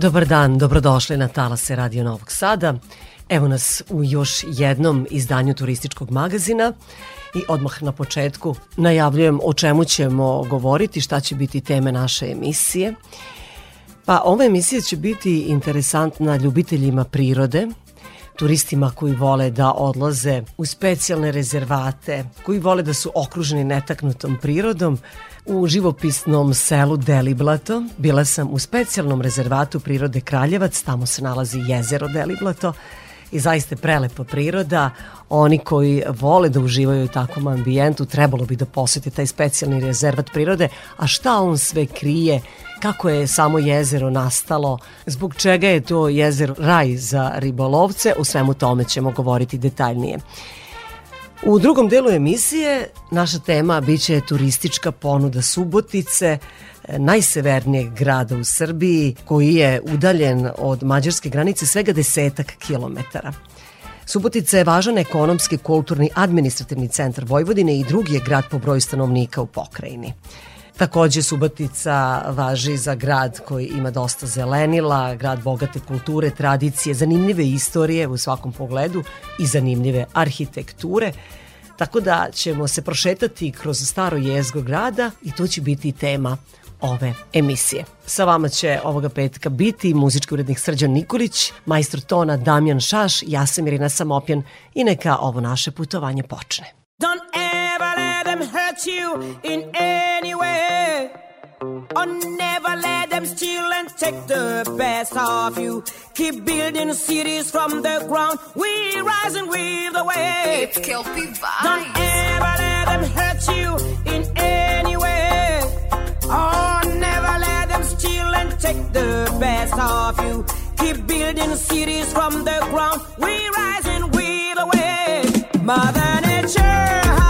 Dobar dan, dobrodošli na Talase Radio Novog Sada. Evo nas u još jednom izdanju turističkog magazina i odmah na početku najavljujem o čemu ćemo govoriti, šta će biti teme naše emisije. Pa ova emisija će biti interesantna ljubiteljima prirode, turistima koji vole da odlaze u specijalne rezervate, koji vole da su okruženi netaknutom prirodom, u živopisnom selu Deliblato. Bila sam u specijalnom rezervatu prirode Kraljevac, tamo se nalazi jezero Deliblato i zaista prelepa priroda. Oni koji vole da uživaju u takvom ambijentu trebalo bi da posete taj specijalni rezervat prirode, a šta on sve krije, kako je samo jezero nastalo, zbog čega je to jezero raj za ribolovce, u svemu tome ćemo govoriti detaljnije. U drugom delu emisije naša tema biće turistička ponuda Subotice, najsevernijeg grada u Srbiji koji je udaljen od mađarske granice svega desetak kilometara. Subotica je važan ekonomski, kulturni, administrativni centar Vojvodine i drugi je grad po broju stanovnika u pokrajini. Takođe Subotica važi za grad koji ima dosta zelenila, grad bogate kulture, tradicije, zanimljive istorije u svakom pogledu i zanimljive arhitekture. Tako da ćemo se prošetati kroz staro jezgo grada i to će biti tema ove emisije. Sa vama će ovoga petka biti muzički urednik Srđan Nikolić, majstor tona Damjan Šaš, ja sam Irina Samopjan i neka ovo naše putovanje počne. Don't ever let them hurt you in any way Or never let them steal and take the best of you. Keep building cities from the ground. We rise and weave the way. It's Kelpie Vibes. Don't ever let them hurt you in any way. Or never let them steal and take the best of you. Keep building cities from the ground. We rise and weave the way. Mother Nature.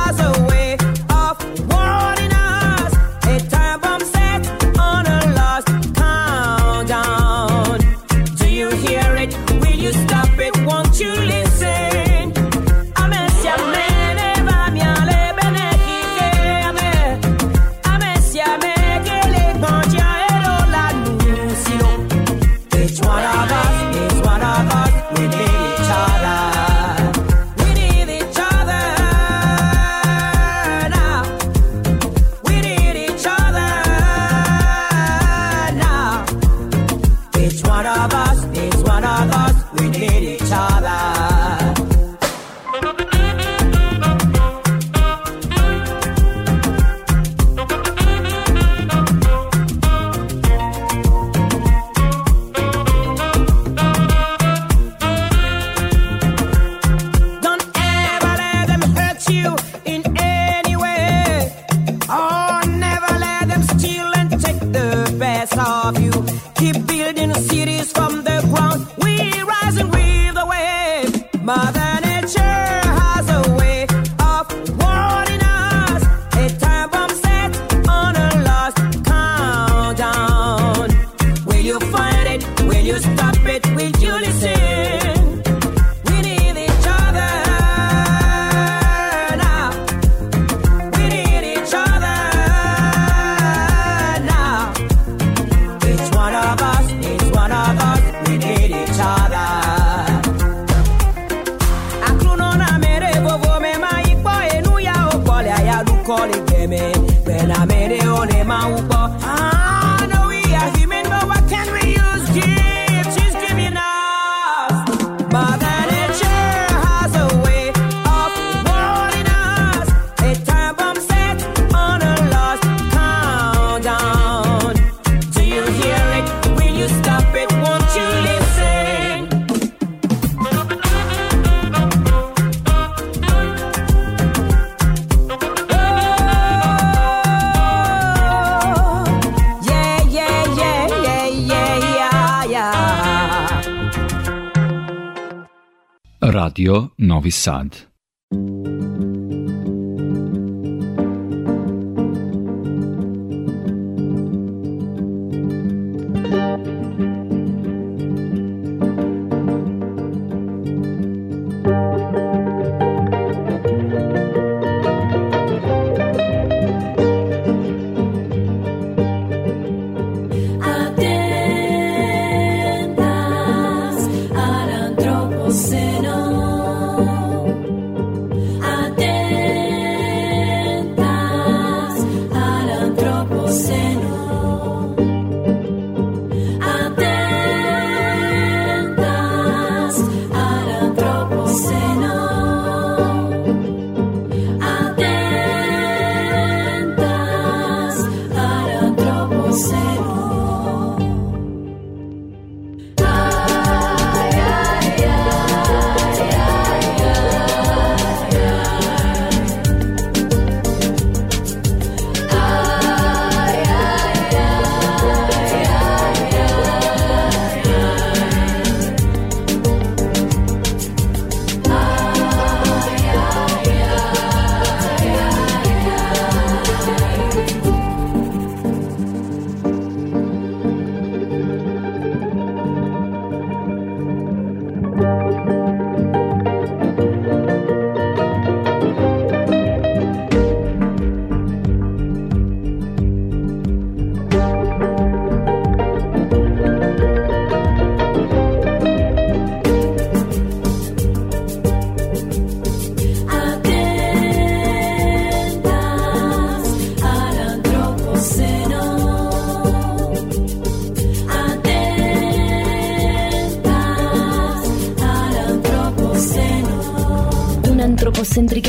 Radio Novi Sad.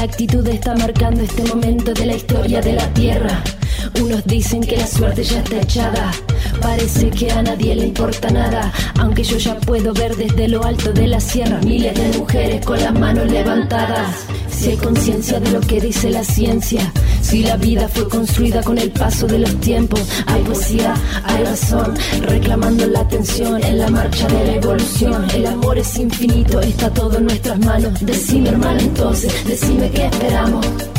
Actitud está marcando este momento de la historia de la Tierra. Unos dicen que la suerte ya está echada. Parece que a nadie le importa nada, aunque yo ya puedo ver desde lo alto de la sierra miles de mujeres con las manos levantadas. Si hay conciencia de lo que dice la ciencia, si la vida fue construida con el paso de los tiempos, hay poesía, hay razón, reclamando la atención en la marcha de la evolución. El amor es infinito, está todo en nuestras manos. Decime hermano entonces, decime qué esperamos.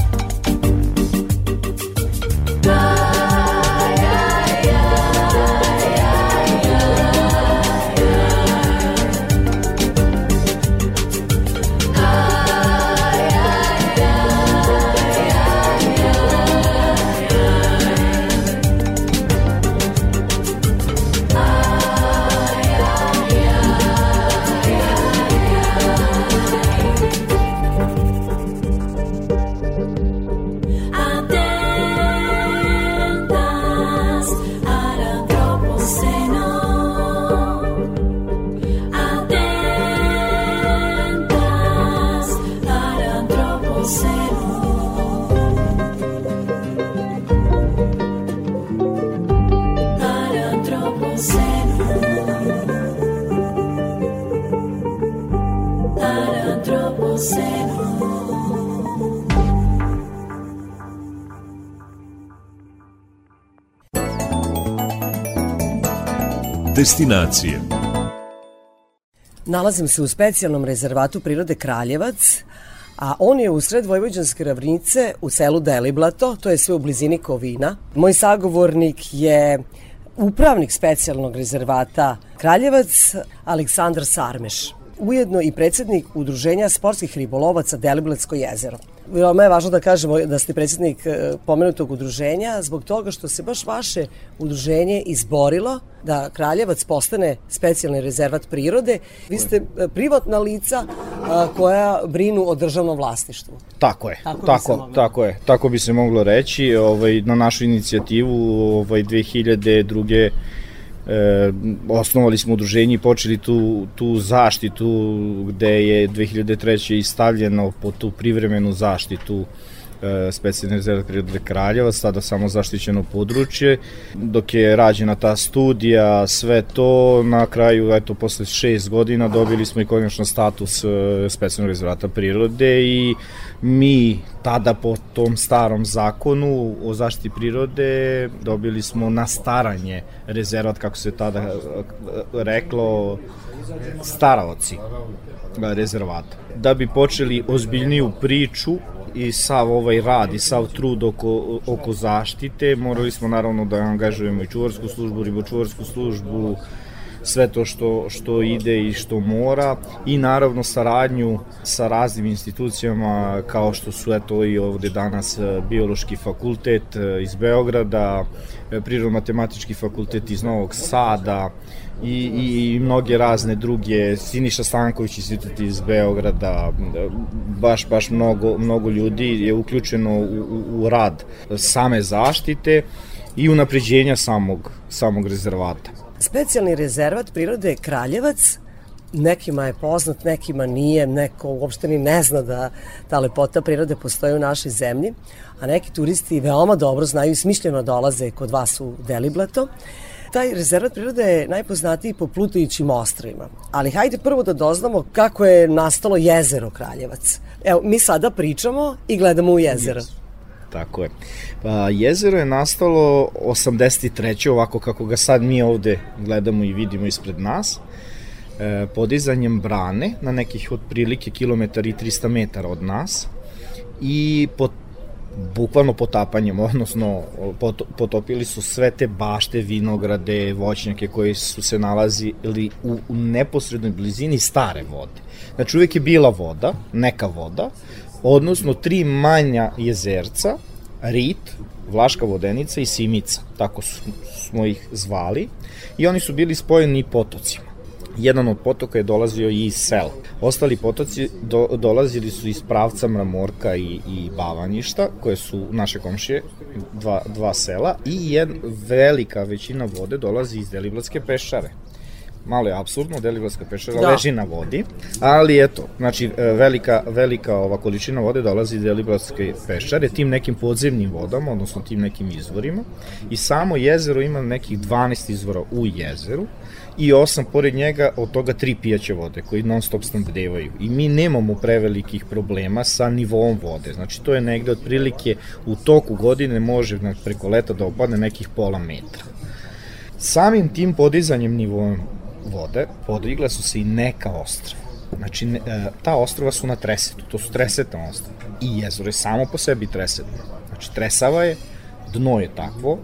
Destinacije Nalazim se u specijalnom rezervatu prirode Kraljevac, a on je u sred Vojvođanske ravnice u selu Deliblato, to je sve u blizini Kovina. Moj sagovornik je upravnik specijalnog rezervata Kraljevac, Aleksandar Sarmeš ujedno i predsednik Udruženja sportskih ribolovaca Deliblatsko jezero. Veoma je važno da kažemo da ste predsednik e, pomenutog udruženja zbog toga što se baš vaše udruženje izborilo da Kraljevac postane specijalni rezervat prirode. Vi ste e, privatna lica koja brinu o državnom vlasništvu. Tako je. Tako, tako, tako je. Tako bi se moglo reći. Ovaj na našu inicijativu ovaj 2002 e, osnovali smo udruženje i počeli tu, tu zaštitu gde je 2003. istavljeno po tu privremenu zaštitu e, specijalne rezerve prirode Kraljeva, sada samo zaštićeno područje. Dok je rađena ta studija, sve to, na kraju, eto, posle šest godina dobili smo i konačno status e, specijalnog rezervata prirode i mi tada po tom starom zakonu o zaštiti prirode dobili smo na staranje rezervat, kako se tada e, reklo, staraoci rezervata. Da bi počeli ozbiljniju priču i sav ovaj rad i sav trud oko, oko zaštite, morali smo naravno da angažujemo i čuvarsku službu, ribočuvarsku službu, sve to što, što ide i što mora. I naravno saradnju sa raznim institucijama kao što su eto i ovde danas e, biološki fakultet e, iz Beograda, e, prirodno-matematički fakultet iz Novog Sada i, i, i mnoge razne druge, Siniša Stanković institut iz Beograda, baš, baš mnogo, mnogo ljudi je uključeno u, u, rad same zaštite i unapređenja samog, samog rezervata. Specijalni rezervat prirode Kraljevac nekima je poznat, nekima nije, neko uopšte ni ne zna da ta lepota prirode postoji u našoj zemlji, a neki turisti veoma dobro znaju i smišljeno dolaze kod vas u Deliblato. Taj rezervat prirode je najpoznatiji po plutajućim ostrovima. Ali hajde prvo da doznamo kako je nastalo jezero Kraljevac. Evo, mi sada pričamo i gledamo u jezero. Yes. Tako je. Pa, jezero je nastalo 83. ovako kako ga sad mi ovde gledamo i vidimo ispred nas, e, podizanjem brane na nekih otprilike kilometar i 300 metara od nas i pot, bukvalno potapanjem, odnosno pot, potopili su sve te bašte, vinograde, voćnjake koji su se nalazili u, u neposrednoj blizini stare vode. Znači uvek je bila voda, neka voda, odnosno tri manja jezerca, Rit, Vlaška vodenica i Simica, tako smo ih zvali, i oni su bili spojeni potocima. Jedan od potoka je dolazio i iz sela. Ostali potoci do, dolazili su iz pravca Mramorka i, i Bavanjišta, koje su naše komšije, dva, dva sela, i jedna velika većina vode dolazi iz Deliblatske pešare malo je absurdno, Deliblatska pešara da. leži na vodi, ali eto, znači e, velika, velika ova količina vode dolazi iz Deliblatske pešare, tim nekim podzemnim vodama, odnosno tim nekim izvorima i samo jezero ima nekih 12 izvora u jezeru i osam pored njega, od toga tri pijaće vode koji non stop snabdevaju i mi nemamo prevelikih problema sa nivom vode, znači to je negde otprilike u toku godine može preko leta da opadne nekih pola metra. Samim tim podizanjem nivoa vode podigla su se i neka ostrava. Znači, e, ta ostrava su na tresetu, to su tresetna ostrava. I jezero je samo po sebi tresetno. Znači, tresava je, dno je takvo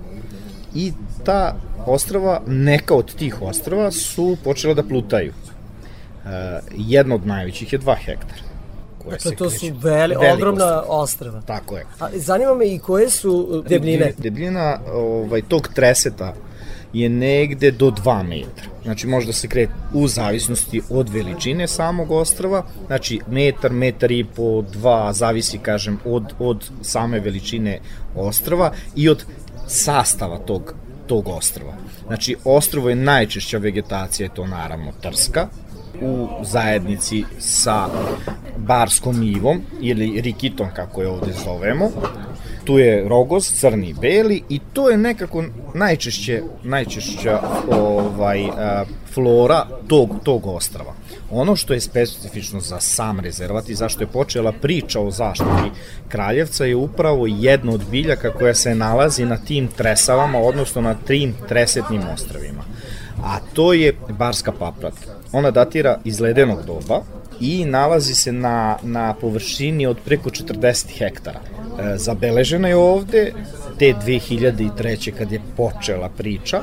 i ta ostrava, neka od tih ostrava su počela da plutaju. E, jedno od najvećih je 2 hektara. Dakle, to su veli, ogromna ostrava. ostrava. Tako je. A, zanima me i koje su debljine? Debljina ovaj, tog treseta je negde do 2 metra. Znači može da se krete u zavisnosti od veličine samog ostrava, znači metar, metar i po, dva, zavisi kažem od, od same veličine ostrava i od sastava tog, tog ostrava. Znači ostrvo je najčešća vegetacija, je to naravno trska, u zajednici sa barskom ivom ili rikitom kako je ovde zovemo tu je rogoz, crni i beli i to je nekako najčešće, najčešća ovaj, flora tog, tog ostrava. Ono što je specifično za sam rezervat i zašto je počela priča o zaštiti Kraljevca je upravo jedno od biljaka koja se nalazi na tim tresavama, odnosno na trim tresetnim ostravima. A to je barska paprata. Ona datira iz ledenog doba i nalazi se na, na površini od preko 40 hektara E, zabeležena je ovde te 2003. kad je počela priča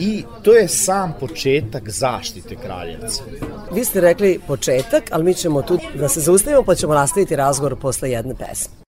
i to je sam početak zaštite kraljevca. Vi ste rekli početak, ali mi ćemo tu da se zaustavimo pa ćemo nastaviti razgovor posle jedne pesme.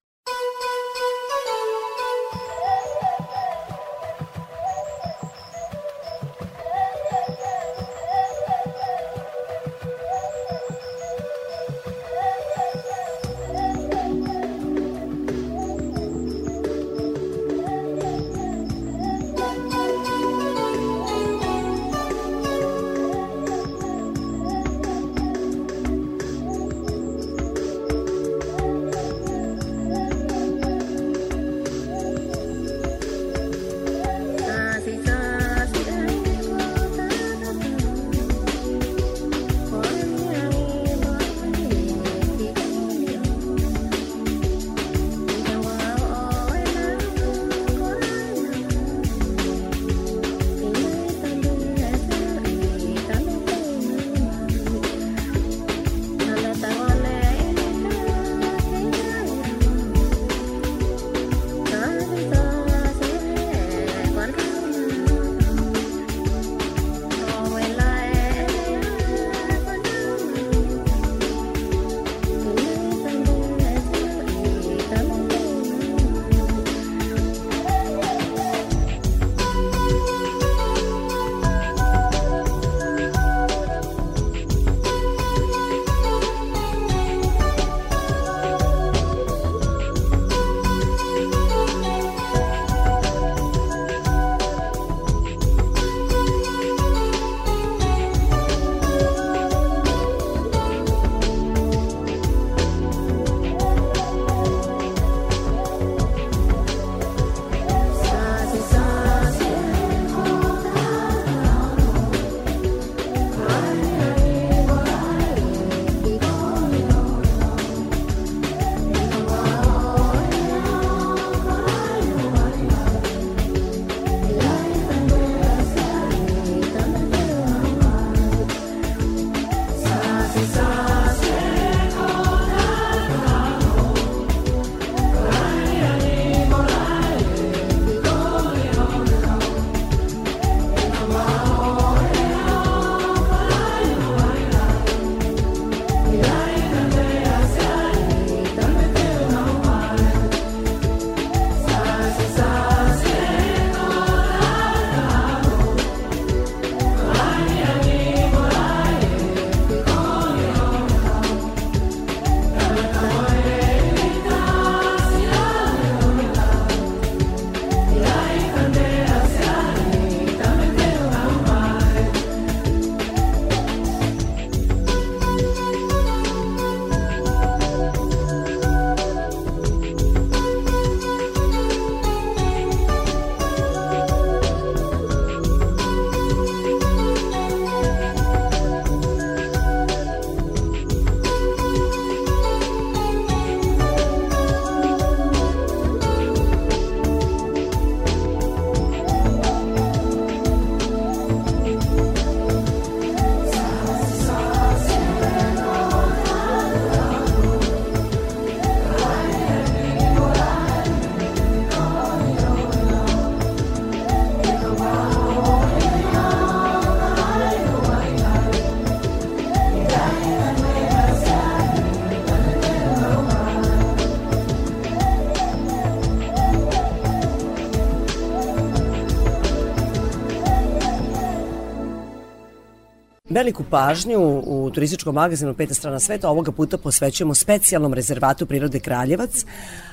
Veliku pažnju u turističkom magazinu Peta strana sveta ovoga puta posvećujemo specijalnom rezervatu prirode Kraljevac,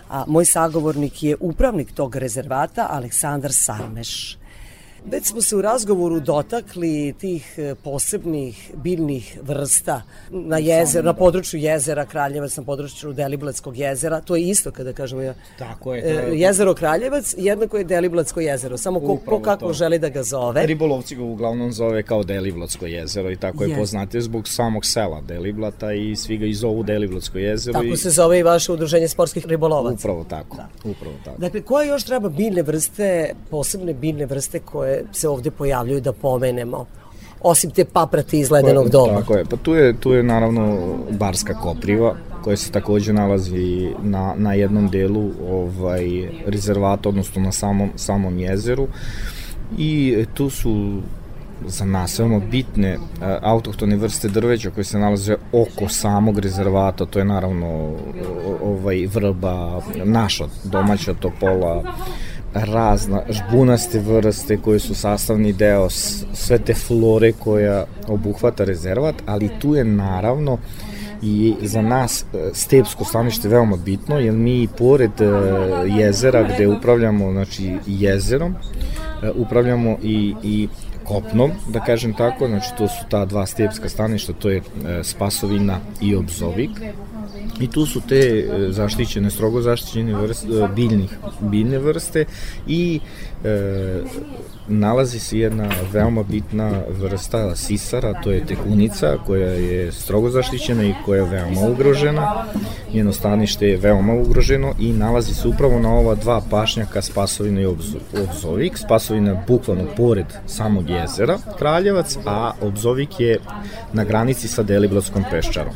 a moj sagovornik je upravnik tog rezervata Aleksandar Sarmeš. Već smo se u razgovoru dotakli tih e, posebnih biljnih vrsta na jezeru, na području jezera Kraljevac, na području Deliblatskog jezera. To je isto kada kažemo Tako je. e, je jezero Kraljevac, jednako je Deliblatsko jezero. Samo ko, ko kako to. želi da ga zove. Ribolovci ga uglavnom zove kao Deliblatsko jezero i tako je Je. poznatije zbog samog sela Deliblata i svi ga i zovu Deliblatsko jezero. Tako i... se zove i vaše udruženje sportskih ribolovaca. Upravo tako, upravo tako. Dakle, koje još treba biljne vrste, posebne biljne vrste koje se ovde pojavljuju da pomenemo? Osim te paprati iz ledenog doba. Tako je, pa tu je, tu je naravno barska kopriva koja se takođe nalazi na, na jednom delu ovaj, rezervata, odnosno na samom, samom jezeru i tu su za nas veoma bitne uh, autohtone vrste drveća koje se nalaze oko samog rezervata, to je naravno ovaj vrba, naša domaća topola, razna žbunaste vrste koje su sastavni deo sve te flore koja obuhvata rezervat, ali tu je naravno i za nas e, stepsko stanište veoma bitno, jer mi pored e, jezera gde upravljamo znači, jezerom, e, upravljamo i, i kopnom, da kažem tako, znači to su ta dva stepska staništa, to je Spasovina i Obzovik, I tu su te e, zaštićene, strogo zaštićene vrste, e, biljnih, biljne vrste i e, nalazi se jedna veoma bitna vrsta sisara, to je tekunica koja je strogo zaštićena i koja je veoma ugrožena. Njeno stanište je veoma ugroženo i nalazi se upravo na ova dva pašnjaka Spasovina i Obzo- Obzovik. Spasovina je bukvalno pored samog jezera Kraljevac, a Obzovik je na granici sa Deliblatskom peščarom.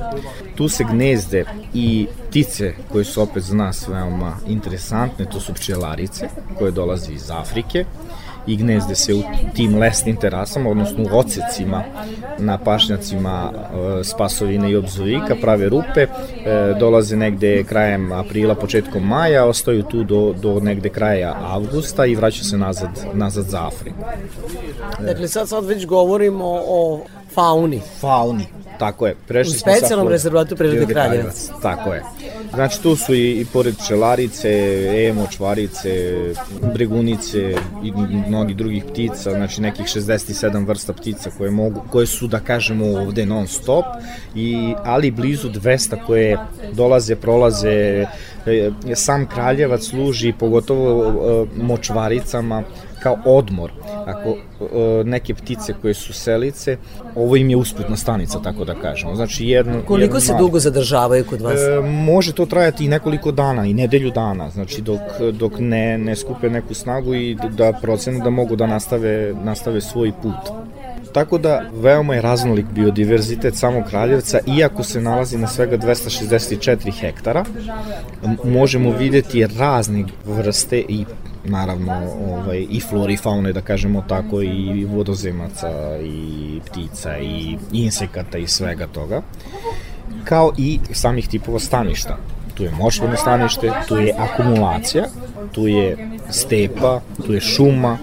Tu se gnezde i ptice koje su opet za nas veoma interesantne, to su pčelarice koje dolaze iz Afrike i gnezde se u tim lesnim terasama, odnosno u ocecima na pašnjacima e, Spasovine i Obzovika, prave rupe, e, dolaze negde krajem aprila, početkom maja, ostaju tu do, do negde kraja avgusta i vraćaju se nazad, nazad za Afriku. Dakle, sad, sad već govorimo o fauni. Fauni, tako je. Prešli U specijalnom rezervatu prirode Kraljevac. Tako je. Znači tu su i, i pored pčelarice, emo, čvarice, bregunice i mnogi drugih ptica, znači nekih 67 vrsta ptica koje mogu koje su da kažemo ovde non stop i ali blizu 200 koje dolaze, prolaze e, sam Kraljevac služi pogotovo e, močvaricama kao odmor. Ako e, neke ptice koje su selice, ovo im je usputna stanica, tako da kažemo. Znači jedno... Koliko jedno se malo- dugo zadržavaju kod vas? E, može to trajati i nekoliko dana i nedelju dana, znači dok, dok ne, ne skupe neku snagu i da procenu da mogu da nastave, nastave svoj put. Tako da veoma je raznolik biodiverzitet samog Kraljevca, iako se nalazi na svega 264 hektara, možemo videti razne vrste i naravno ovaj, i flore i faune, da kažemo tako, i vodozemaca, i ptica, i insekata i svega toga kao i samih tipova staništa. Tu je močvarno stanište, tu je akumulacija, tu je stepa, tu je šuma,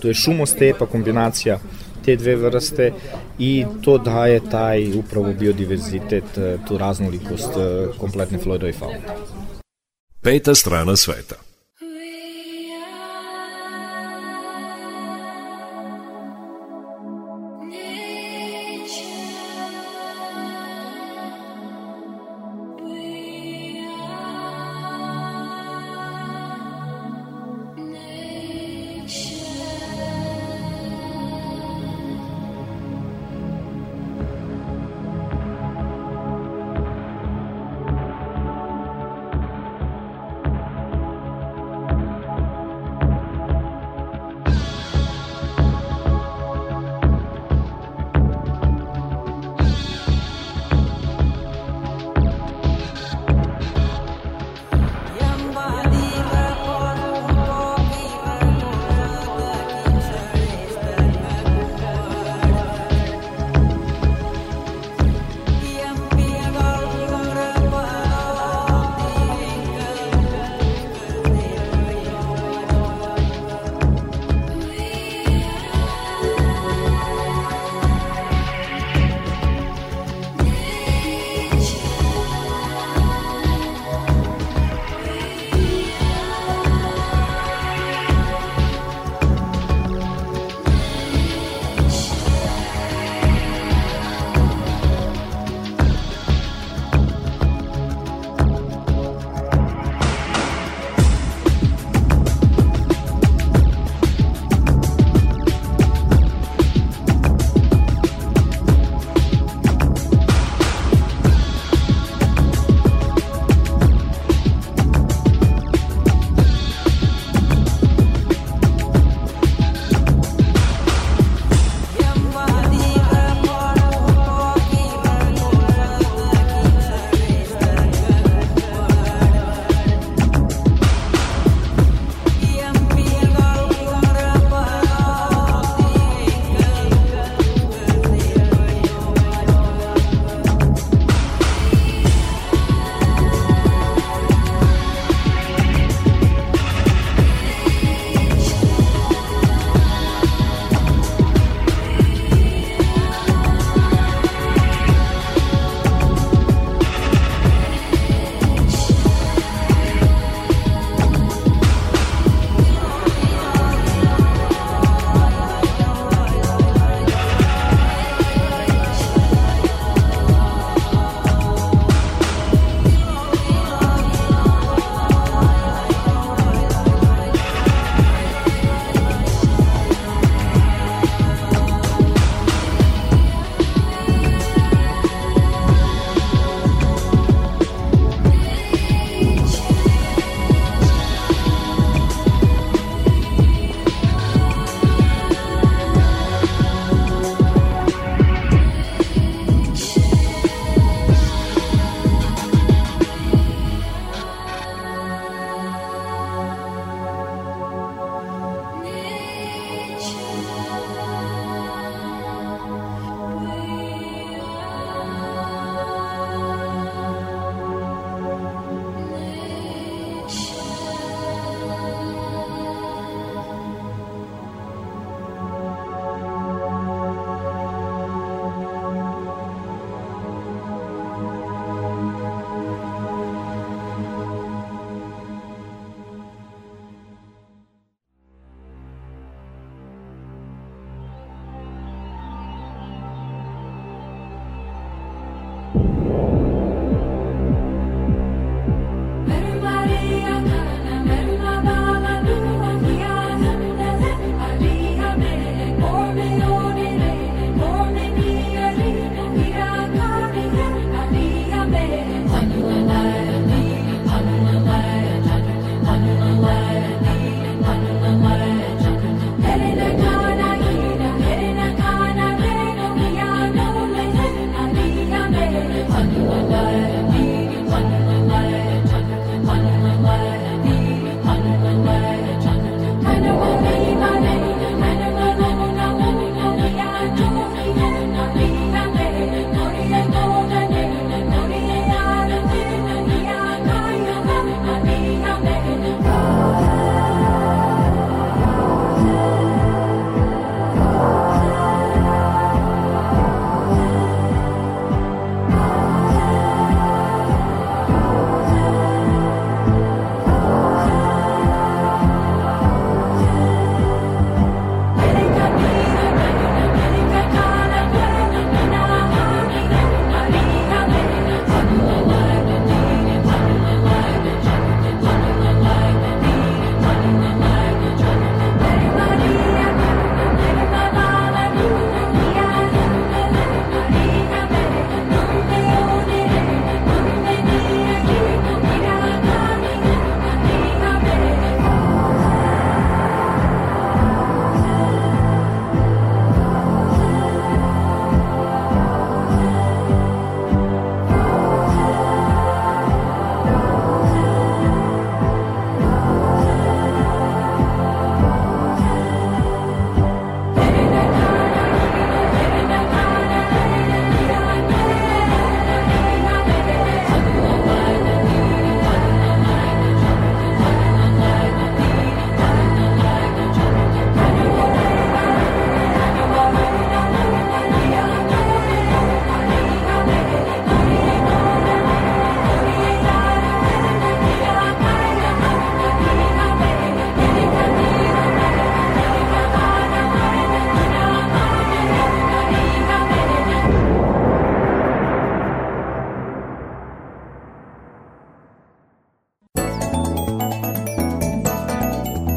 tu je šumostepa, kombinacija te dve vrste i to daje taj upravo biodiverzitet, tu raznolikost eh, kompletne flore i faune. Peta strana sveta.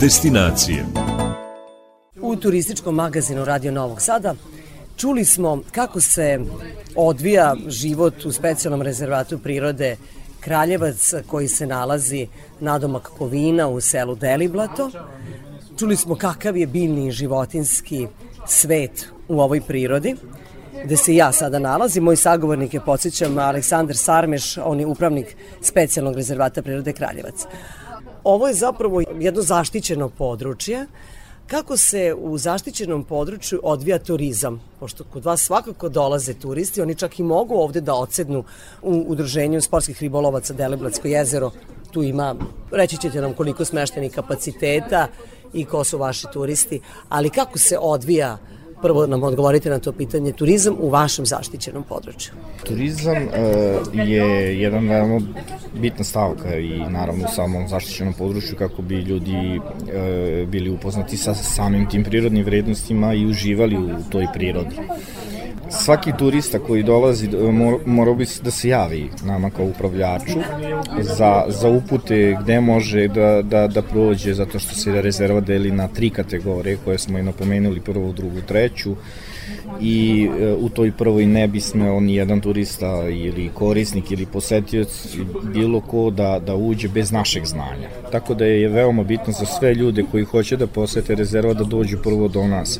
Destinacije. U turističkom magazinu Radio Novog Sada čuli smo kako se odvija život u specijalnom rezervatu prirode Kraljevac koji se nalazi nadomak Kovina u selu Deliblato. Čuli smo kakav je biljni i životinski svet u ovoj prirodi gde se ja sada nalazim. Moj sagovornik je, podsjećam, Aleksandar Sarmeš, on je upravnik specijalnog rezervata prirode Kraljevac. Ovo je zapravo jedno zaštićeno područje Kako se u zaštićenom području odvija turizam? Pošto kod vas svakako dolaze turisti, oni čak i mogu ovde da ocednu u udruženju sportskih ribolovaca Deliblatsko jezero. Tu ima, reći ćete nam koliko smeštenih kapaciteta i ko su vaši turisti, ali kako se odvija prvo nam odgovorite na to pitanje, turizam u vašem zaštićenom području. Turizam uh, je jedan veoma bitna stavka i naravno u samom zaštićenom području kako bi ljudi uh, bili upoznati sa samim tim prirodnim vrednostima i uživali u toj prirodi svaki turista koji dolazi mora bi da se javi nama kao upravljaču za, za upute gde može da, da, da prođe zato što se rezerva deli na tri kategorije koje smo i napomenuli prvu, drugu, treću i e, u toj prvoj ne bi smeo ni jedan turista ili korisnik ili posetioc bilo ko da, da uđe bez našeg znanja. Tako da je veoma bitno za sve ljude koji hoće da posete rezerva da dođu prvo do nas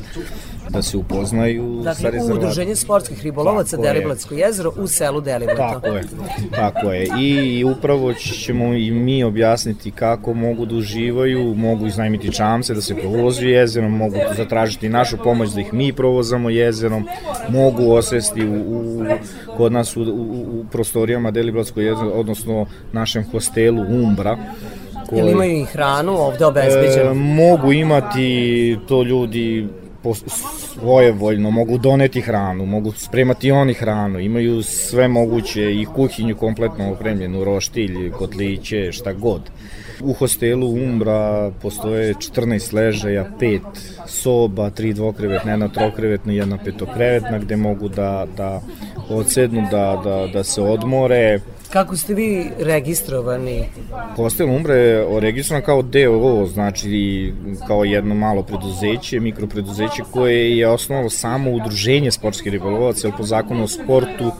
da se upoznaju dakle, sa rezervatom. udruženje sportskih ribolovaca Deliblatsko jezero u selu Deliblato. Tako je, tako je. I, I upravo ćemo i mi objasniti kako mogu da uživaju, mogu iznajmiti čamce, da se provozu jezerom, mogu zatražiti našu pomoć da ih mi provozamo jezerom, mogu osvesti u, u, kod nas u, u, u prostorijama Deliblatsko jezero, odnosno našem hostelu Umbra, koji, Ili imaju i hranu ovde obezbeđenu? E, mogu imati to ljudi svojevoljno, mogu doneti hranu, mogu spremati oni hranu, imaju sve moguće i kuhinju kompletno opremljenu, roštilj, kotliće, šta god. U hostelu Umbra postoje 14 ležaja, 5 soba, 3 dvokrevetna, jedna trokrevetna i jedna petokrevetna gde mogu da, da odsednu, da, da, da se odmore, Kako ste vi registrovani? Hostel Umbra je registrovan kao DOO, znači kao jedno malo preduzeće, mikropreduzeće koje je osnovalo samo udruženje sportskih ribolovaca, jer po zakonu o sportu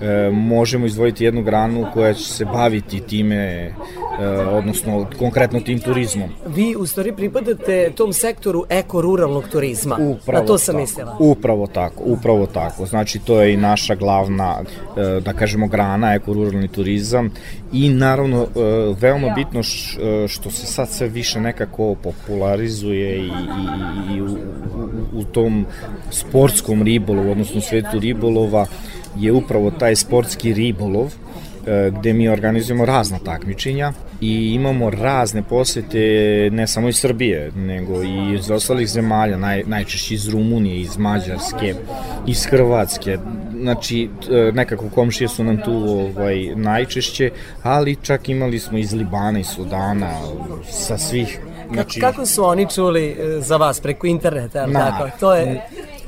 e, možemo izdvojiti jednu granu koja će se baviti time, odnosno konkretno tim turizmom. Vi u stvari pripadate tom sektoru eko-ruralnog turizma, upravo na to sam tako, mislila. Upravo tako, upravo tako. Znači to je i naša glavna, e, da kažemo, grana eko-ruralni turizam i naravno e, veoma bitno e, što se sad sve više nekako popularizuje i, i, i u, u, u tom sportskom ribolovu, odnosno svetu ribolova, je upravo taj sportski ribolov e, gde mi organizujemo razna takmičenja i imamo razne posete ne samo iz Srbije, nego i iz ostalih zemalja, naj, najčešće iz Rumunije, iz Mađarske, iz Hrvatske. Znači, e, nekako komšije su nam tu ovaj, najčešće, ali čak imali smo iz Libana i Sudana, sa svih Znači, kako su oni čuli e, za vas preko interneta, na, tako? To je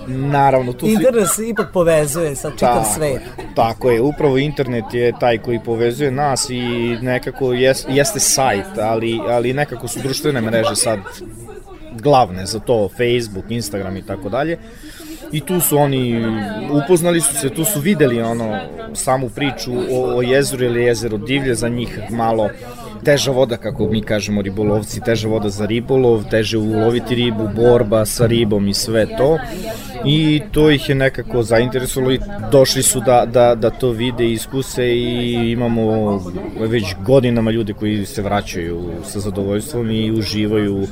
Naravno, tu internet se ipak povezuje sa čitav ta, svet. Tako je, upravo internet je taj koji povezuje nas i nekako jes, jeste sajt, ali, ali nekako su društvene mreže sad glavne za to, Facebook, Instagram i tako dalje. I tu su oni, upoznali su se, tu su videli ono, samu priču o, o jezeru ili jezero divlje, za njih malo teža voda, kako mi kažemo ribolovci, teža voda za ribolov, teže uloviti ribu, borba sa ribom i sve to. I to ih je nekako zainteresovalo i došli su da, da, da to vide i iskuse i imamo već godinama ljude koji se vraćaju sa zadovoljstvom i uživaju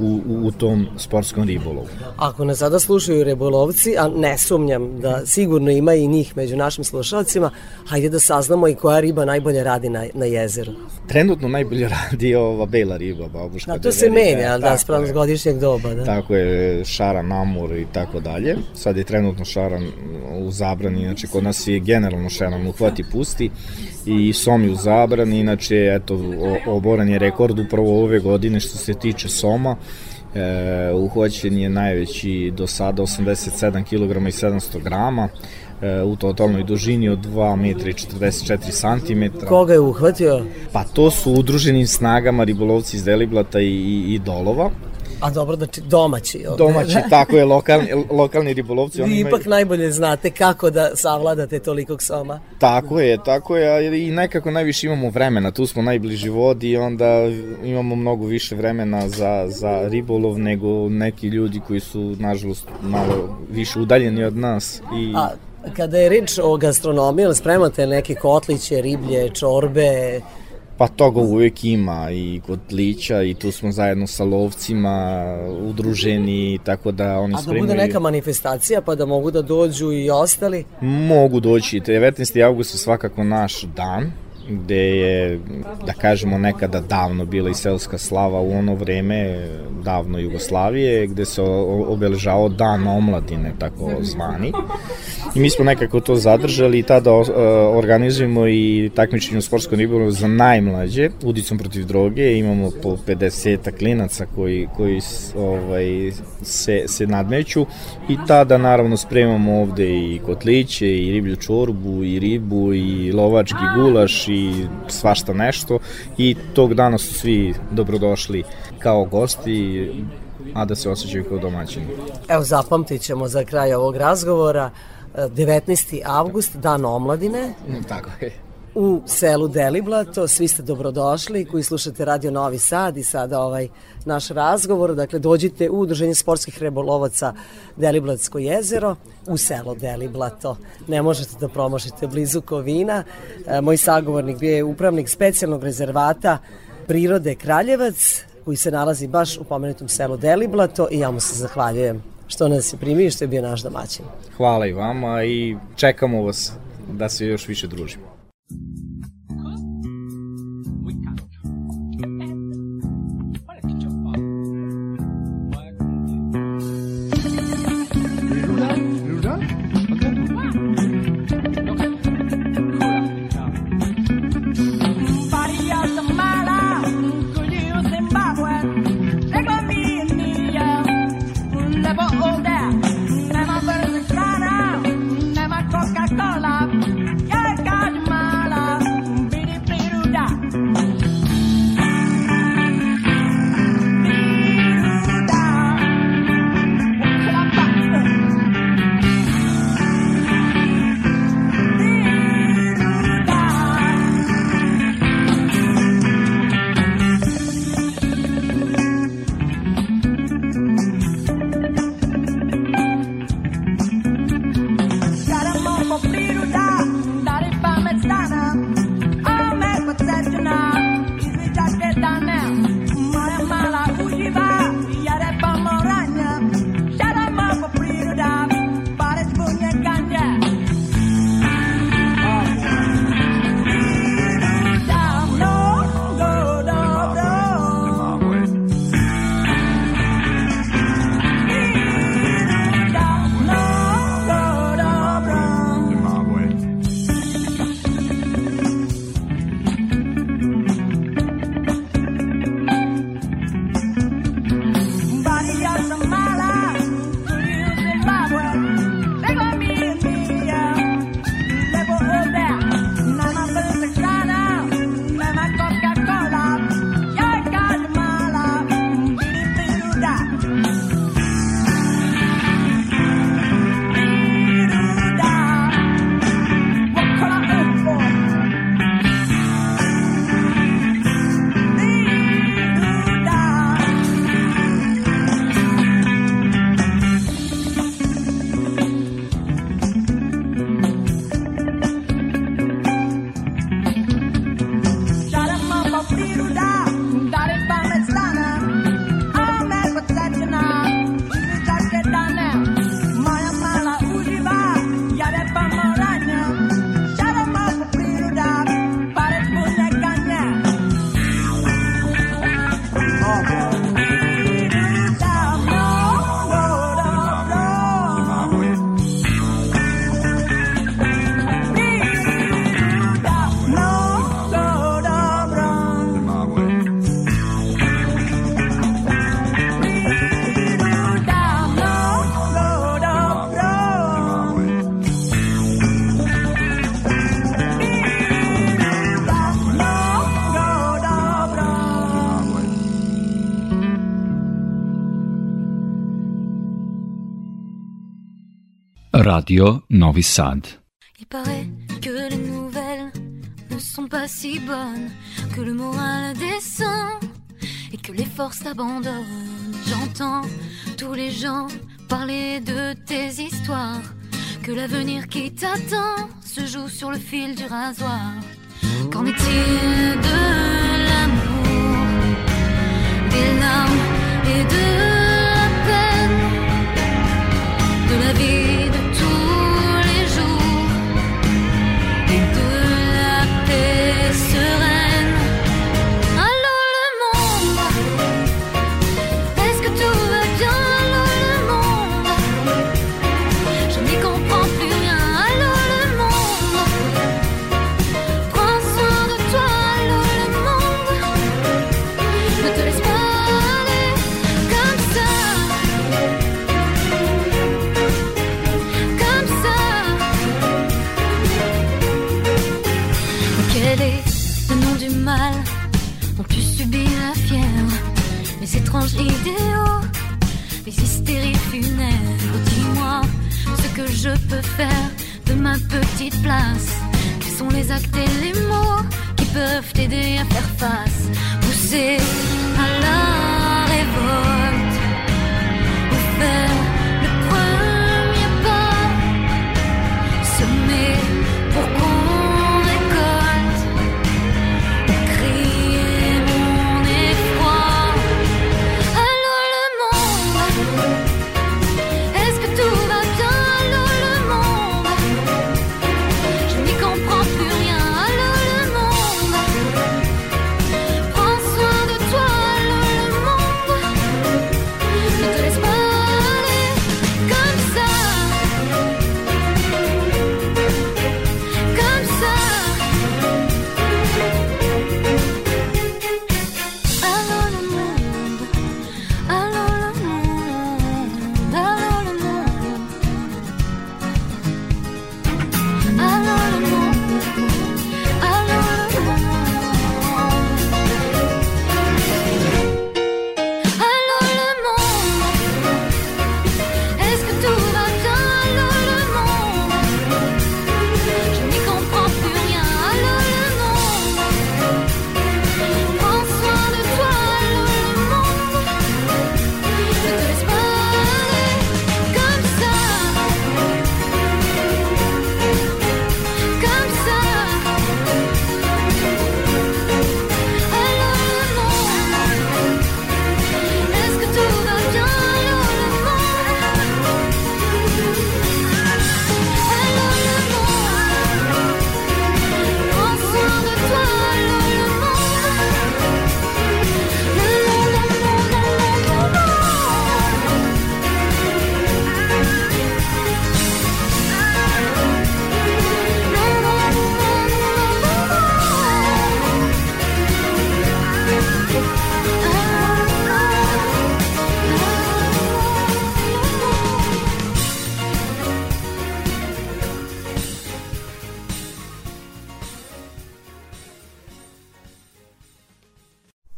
u, u, u tom sportskom ribolovu. Ako nas sada slušaju ribolovci, a ne sumnjam da sigurno ima i njih među našim slušalcima, hajde da saznamo i koja riba najbolje radi na, na jezeru. Trenutno najbolje radi ova bela riba, babuška. Da, to se menja, da, spravo godišnjeg doba. Da. Tako je, šaran, amur i tako dalje. Sad je trenutno šaran u zabrani, znači kod nas je generalno šaran uhvati pusti i Somi u zabrani, inače eto, oboran je rekord upravo ove godine što se tiče Soma, e, uhvaćen je najveći do sada 87 kg i 700 grama, e, u totalnoj dužini od 2 metra i 44 cm. Koga je uhvatio? Pa to su udruženim snagama ribolovci iz Deliblata i, i, i Dolova. A dobro, znači domaći. Ovde, Domaći, tako je, lokalni, lokalni ribolovci. Vi oni ipak imaju, najbolje znate kako da savladate tolikog soma. tako je, tako je, i nekako najviše imamo vremena, tu smo najbliži vodi i onda imamo mnogo više vremena za, za ribolov nego neki ljudi koji su, nažalost, malo više udaljeni od nas. I... A kada je reč o gastronomiji, spremate neke kotliće, riblje, čorbe, Pa toga uvek ima i kod lića i tu smo zajedno sa lovcima udruženi, tako da oni a da spremaju... bude neka manifestacija pa da mogu da dođu i ostali. Mogu doći, 19. august je svakako naš dan, gde je, da kažemo, nekada davno bila i selska slava u ono vreme, davno Jugoslavije, gde se obeležavao dan omladine, tako zvani. I mi smo nekako to zadržali i tada organizujemo i takmičenje u sportskom ribolovu za najmlađe, udicom protiv droge, imamo po 50 klinaca koji, koji ovaj, se, se nadmeću i tada naravno spremamo ovde i kotliće i riblju čorbu i ribu i lovački gulaš i svašta nešto i tog dana su svi dobrodošli kao gosti a da se osjećaju kao domaćini. Evo, zapamtit ćemo za kraj ovog razgovora. e, 19. avgust, dan omladine, Tako je. U selu Deliblato. Svi ste dobrodošli koji slušate Radio Novi Sad i sada ovaj naš razgovor. Dakle, dođite u Udruženje sportskih rebolovaca Deliblatsko jezero u selo Deliblato. Ne možete da promašite blizu Kovina. E, moj sagovornik bio je upravnik specijalnog rezervata prirode Kraljevac koji se nalazi baš u pomenutom selu Deliblato i ja mu se zahvaljujem što nas je primio i što je bio naš domaćin. Hvala i vama i čekamo vas da se još više družimo. Thank you. Radio Novissad. Il paraît que les nouvelles ne sont pas si bonnes, que le moral descend et que les forces abandonnent. J'entends tous les gens parler de tes histoires, que l'avenir qui t'attend se joue sur le fil du rasoir. Qu'en est-il de l'amour, des larmes et de la peine, de la vie? faire de ma petite place. Quels sont les actes et les mots qui peuvent t'aider à faire face. Pousser à la révolte ou faire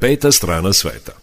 peta strana sveta.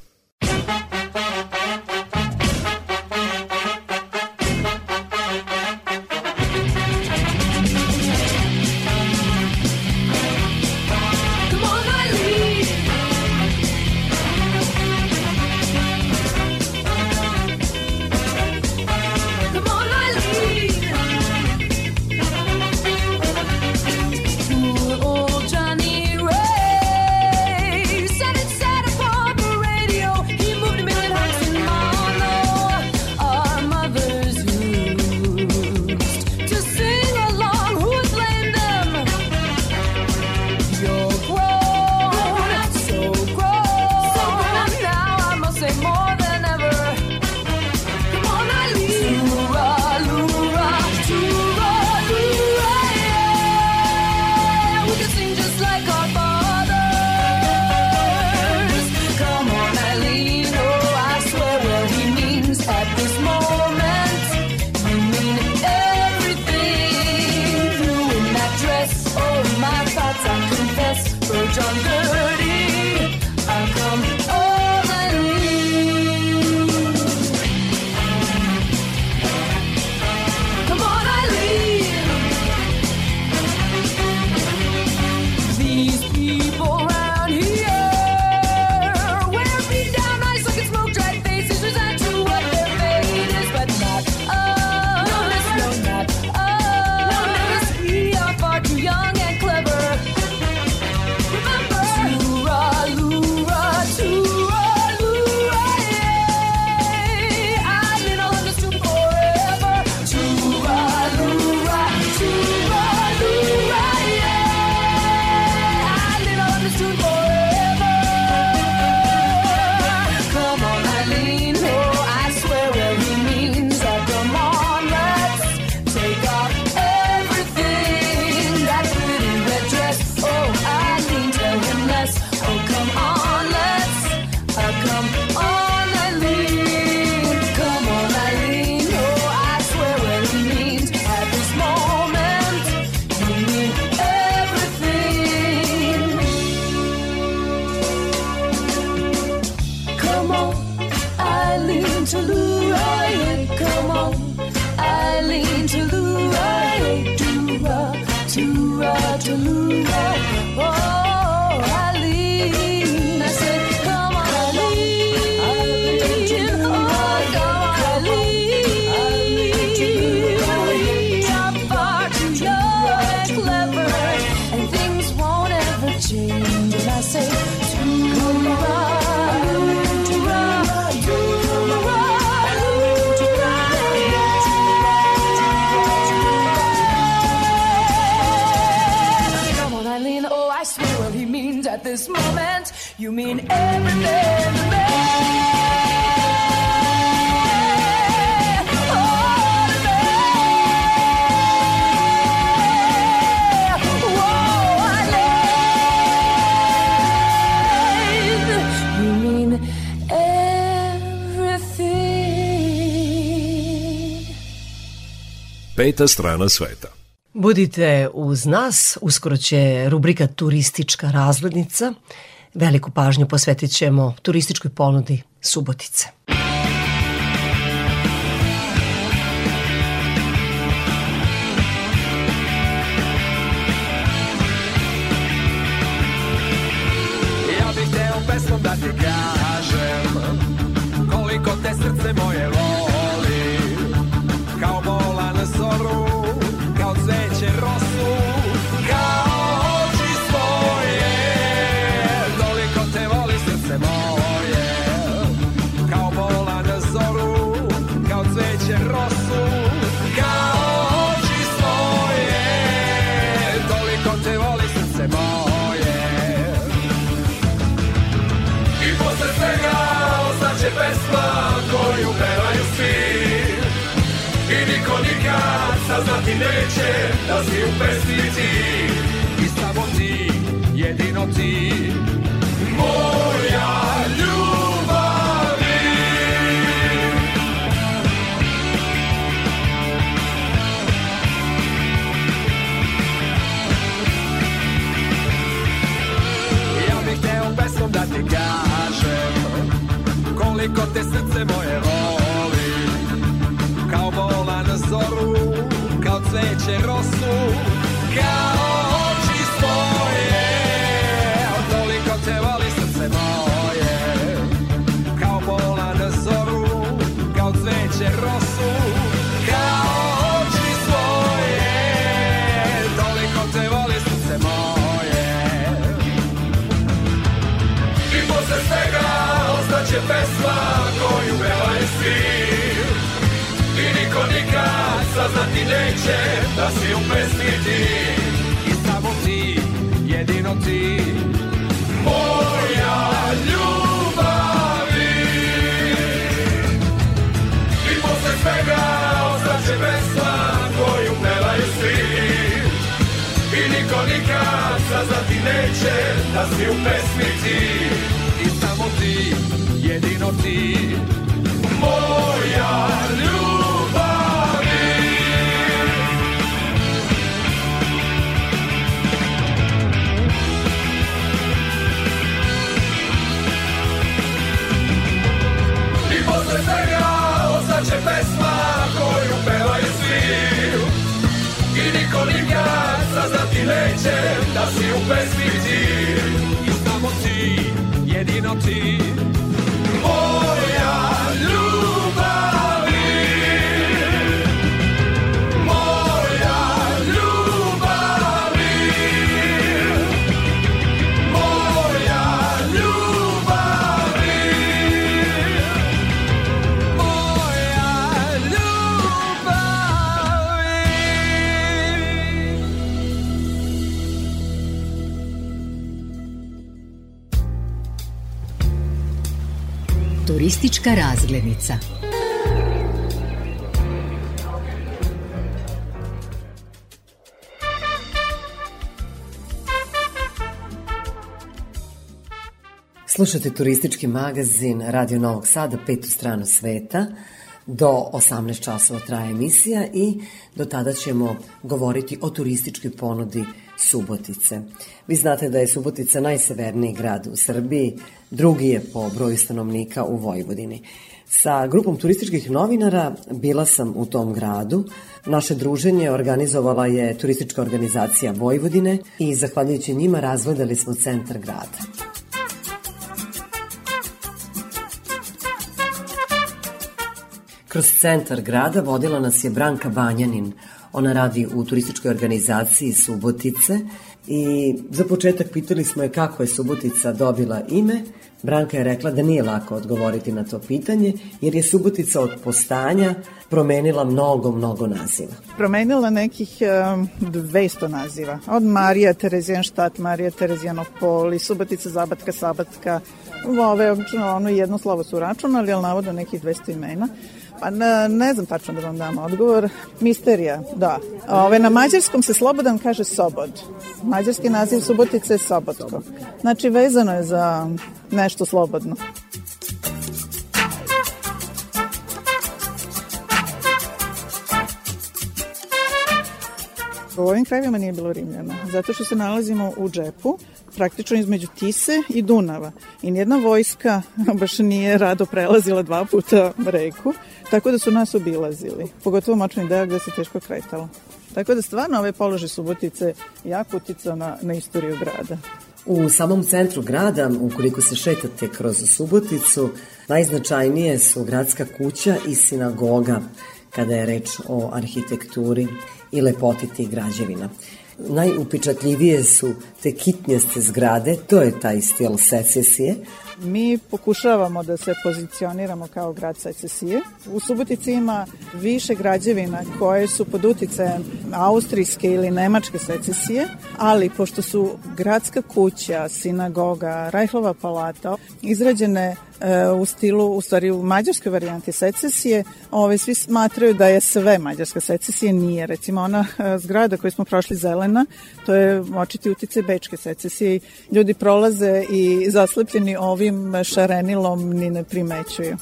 To Leroy, come on. Eileen to Leroy, to-ra, to-ra, to Leroy. Peta strana sveta. Budite uz nas, uskoro će rubrika Turistička razglednica. Veliku pažnju posvetit ćemo turističkoj ponudi Subotice. Ja bih hteo pesmom da ti kažem Koliko te srce moje saznati neće da si u pesmi ti I samo ti, jedino ti. Moja ljubavi. Ja bih hteo pesmom da ti kažem Koliko te srce moje Kao cveće rosu Kao oči svoje. Toliko te voli srce moje Kao bola na zoru Kao cveće rosu Kao oči svoje. Toliko te voli srce moje. I posle svega ostaće pesma koju pevaju svi saznati neće da si u pesmi ti. I samo ti, jedino ti. Moja ljubavi. I posle svega ostaće pesma koju pevaju svi. I niko nikad saznati neće da si u pesmi ti. I samo ti, jedino ti. Moja ljubavi neće da si u pesmi ti I samo ti, jedino ti Turistička razglednica. Slušate turistički magazin Radio Novog Sada, petu stranu sveta. Do 18 časova traje emisija i do tada ćemo govoriti o turističkoj ponudi Subotice. Vi znate da je Subotica najseverniji grad u Srbiji, drugi je po broju stanovnika u Vojvodini. Sa grupom turističkih novinara bila sam u tom gradu. Naše druženje organizovala je turistička organizacija Vojvodine i zahvaljujući njima razgledali smo centar grada. Kroz centar grada vodila nas je Branka Banjanin. Ona radi u turističkoj organizaciji Subotice i za početak pitali smo je kako je Subotica dobila ime. Branka je rekla da nije lako odgovoriti na to pitanje, jer je Subotica od postanja promenila mnogo, mnogo naziva. Promenila nekih um, 200 naziva. Od Marija Terezijanštat, Marija Terezijanopol i Subotica, Zabatka, Sabatka. Ove, obično, ono jedno slovo su računali, ali navodo nekih 200 imena. Pa ne, ne znam tačno da vam dam odgovor. Misterija, da. Ove, na mađarskom se slobodan kaže sobod. Mađarski naziv Subotice je sobotko. Znači vezano je za nešto slobodno. U ovim krajevima nije bilo Rimljana, zato što se nalazimo u džepu, praktično između Tise i Dunava. I nijedna vojska baš nije rado prelazila dva puta reku, tako da su nas obilazili, pogotovo močni deo gde se teško kretalo. Tako da stvarno ove polože Subotice jako uticao na, na istoriju grada. U samom centru grada, ukoliko se šetate kroz Suboticu, najznačajnije su gradska kuća i sinagoga kada je reč o arhitekturi i lepoti tih građevina. Najupečatljivije su te kitnjaste zgrade, to je taj stil secesije. Mi pokušavamo da se pozicioniramo kao grad secesije. U Subotici ima više građevina koje su pod uticajem austrijske ili nemačke secesije, ali pošto su gradska kuća, sinagoga, Rajhlova palata izrađene u stilu, u stvari u mađarskoj varijanti secesije, ove, svi smatraju da je sve mađarska secesija, nije. Recimo ona e, zgrada koju smo prošli zelena, to je očiti utice bečke secesije ljudi prolaze i zaslepljeni ovim šarenilom ni ne primećuju.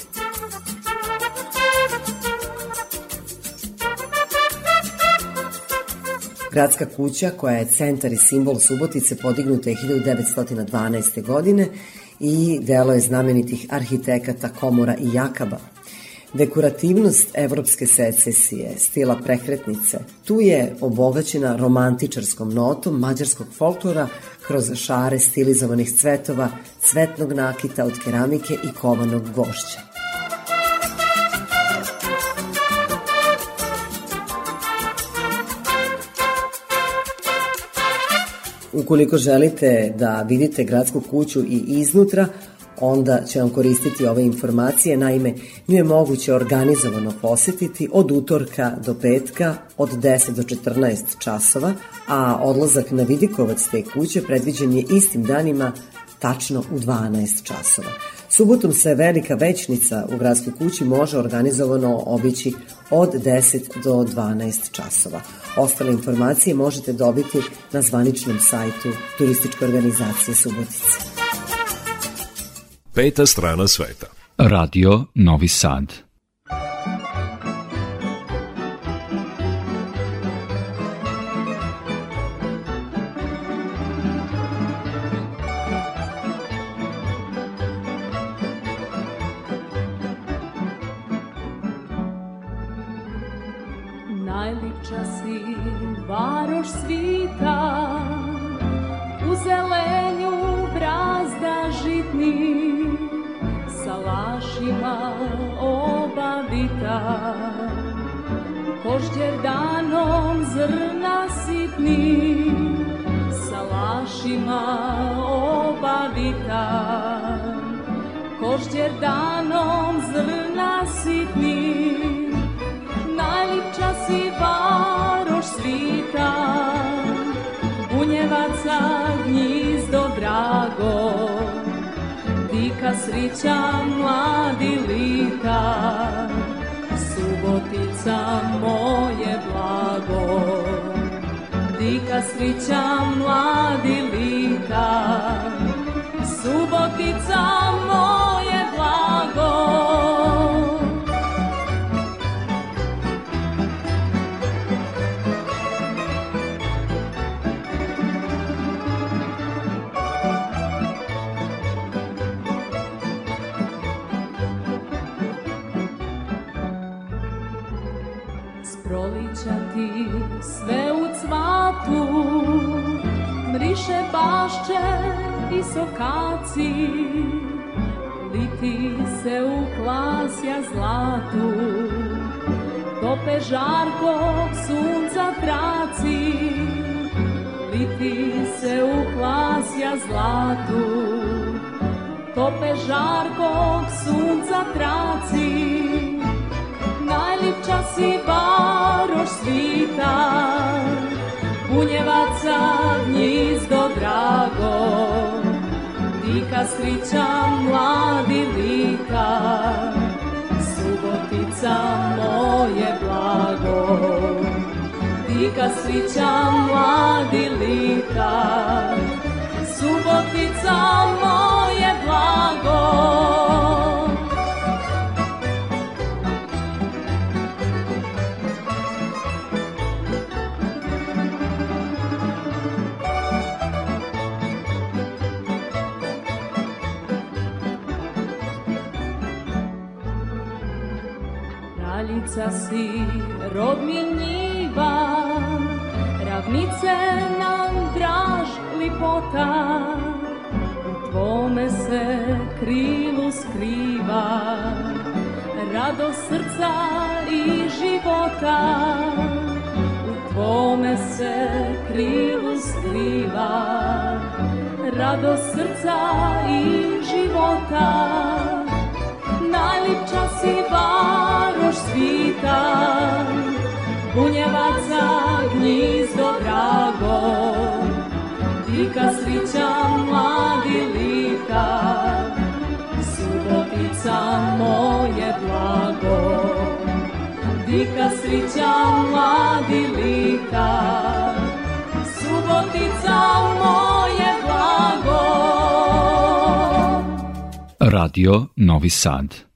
Gradska kuća, koja je centar i simbol Subotice, podignuta je 1912. godine i delo je znamenitih arhitekata Komora i Jakaba. Dekorativnost evropske secesije, stila prekretnice, tu je obogaćena romantičarskom notom mađarskog folklora kroz šare stilizovanih cvetova, cvetnog nakita od keramike i kovanog gvošća. Ukoliko želite da vidite gradsku kuću i iznutra, onda će vam koristiti ove informacije. Naime, nju je moguće organizovano posetiti od utorka do petka od 10 do 14 časova, a odlazak na Vidikovac te kuće predviđen je istim danima tačno u 12 časova. Subotom se velika većnica u gradskoj kući može organizovano obići od 10 do 12 časova. Ostale informacije možete dobiti na zvaničnom sajtu turističke organizacije Subotice. Peta strana sveta. Radio Novi Sad. Tope žarkog sunca traci Liti se u zlatu Tope žarkog sunca traci Najljepša si varoš svita Bunjevaca gnjizdo drago Dika srića mladi lika Subotica moje blago Dika srića mladi lika Subotica moje blago Kraljica si rod mi njiva Ravnice nam draž lipota U tvome se krilu skriva Rado srca i života. U tvome se krilu skriva Rado srca i života. Najljepša si varoš svita, bunjevaca gnjizdo drago, dika srića mladi lika, subotica moje blago, dika srića mladi lika, subotica moje blago. Radio Novi Sad.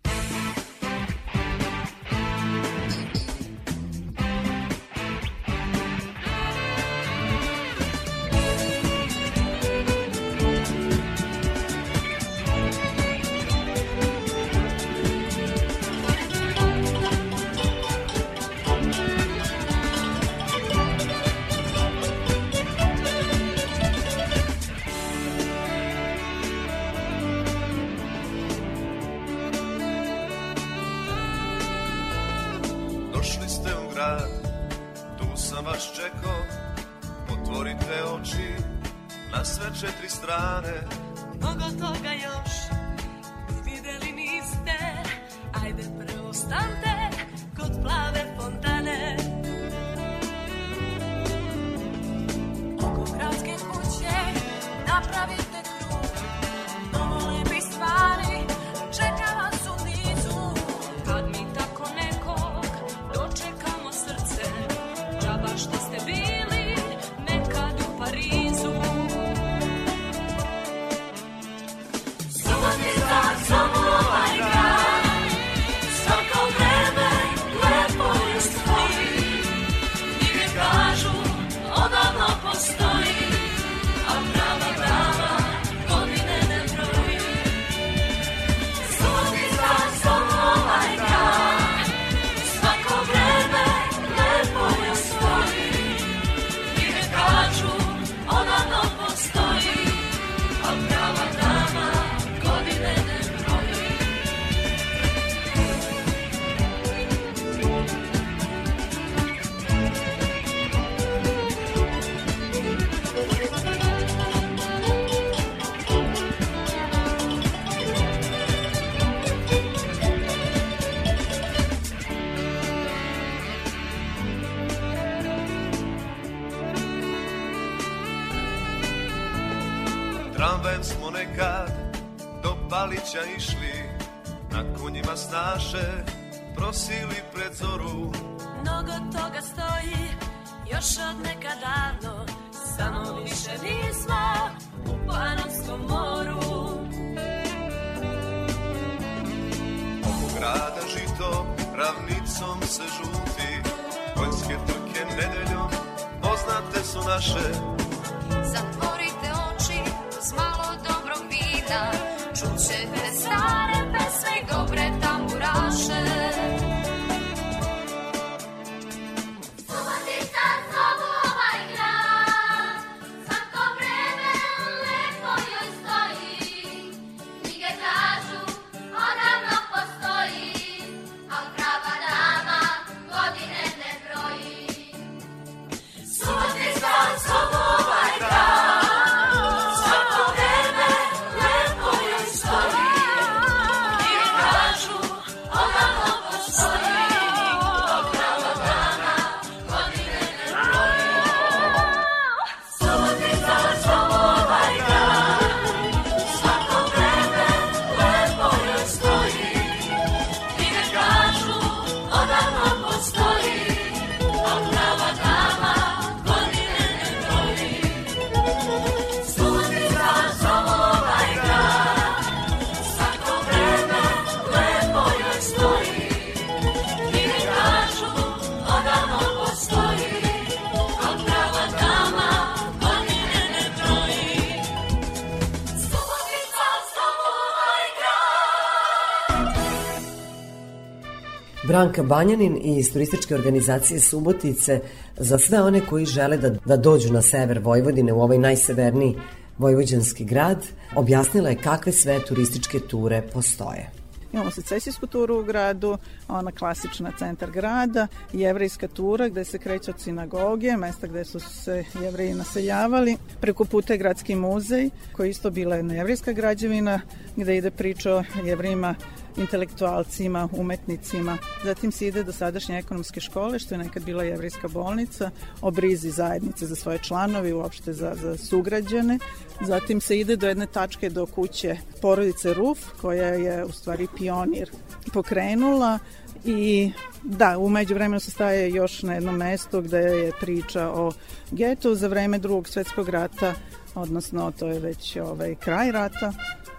Branka Banjanin iz turističke organizacije Subotice za sve one koji žele da, da dođu na sever Vojvodine u ovaj najseverniji vojvođanski grad, objasnila je kakve sve turističke ture postoje. Imamo secesijsku turu u gradu, ona klasična centar grada, jevrejska tura gde se kreće od sinagoge, mesta gde su se jevreji naseljavali. Preko puta je gradski muzej, koji isto bila jedna jevrejska građevina, gde ide priča o jevrejima intelektualcima, umetnicima. Zatim se ide do sadašnje ekonomske škole, što je nekad bila jevrejska bolnica, o brizi zajednice za svoje članovi, uopšte za, za sugrađane. Zatim se ide do jedne tačke do kuće porodice Ruf, koja je u stvari pionir pokrenula i da, umeđu vremenu se staje još na jednom mestu gde je priča o getu za vreme drugog svetskog rata, odnosno to je već ovaj, kraj rata,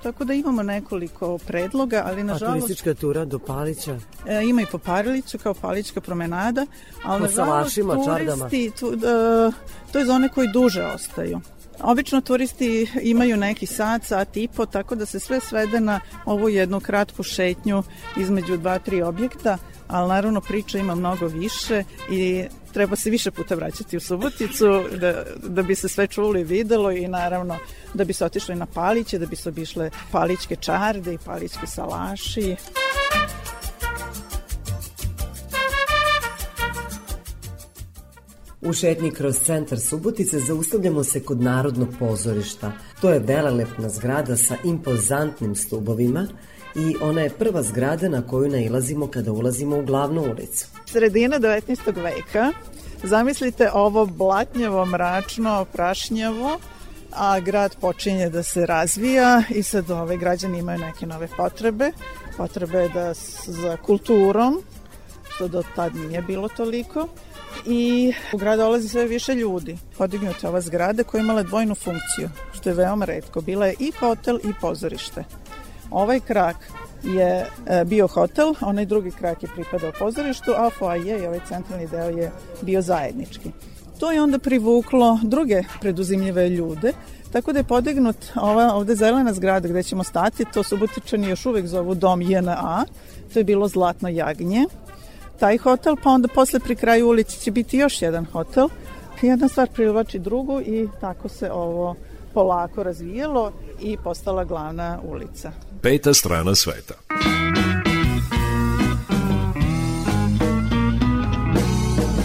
Tako da imamo nekoliko predloga, ali nažalost... A turistička tura do Palića? E, ima i po Pariliću kao Palićka promenada, ali po nažalost turisti, tu, uh, to je za one koji duže ostaju. Obično turisti imaju neki sat, sat i po, tako da se sve svede na ovu jednu kratku šetnju između dva, tri objekta, ali naravno priča ima mnogo više i treba se više puta vraćati u Suboticu da, da bi se sve čuli i videlo i naravno da bi se otišli na Paliće, da bi se obišle Palićke čarde i Palićke salaši. U šetnji kroz centar Subotice zaustavljamo se kod Narodnog pozorišta. To je velelepna zgrada sa impozantnim stubovima i ona je prva zgrada na koju nailazimo kada ulazimo u glavnu ulicu. Sredina 19. veka. Zamislite ovo blatnjavo, mračno, prašnjavo, a grad počinje da se razvija i sad ove građani imaju neke nove potrebe. Potrebe da za kulturom, što do tad nije bilo toliko i u grad dolazi sve više ljudi. Podignuta ova zgrada koja je imala dvojnu funkciju, što je veoma redko. Bila je i hotel i pozorište. Ovaj krak je e, bio hotel, onaj drugi krak je pripadao pozorištu, a foaje i ovaj centralni deo je bio zajednički. To je onda privuklo druge preduzimljive ljude, tako da je podignut ova ovde zelena zgrada gde ćemo stati, to Subotičani još uvek zovu dom JNA, to je bilo Zlatno jagnje, taj hotel, pa onda posle pri kraju ulici će biti još jedan hotel. Jedna stvar privlači drugu i tako se ovo polako razvijelo i postala glavna ulica. Peta strana sveta.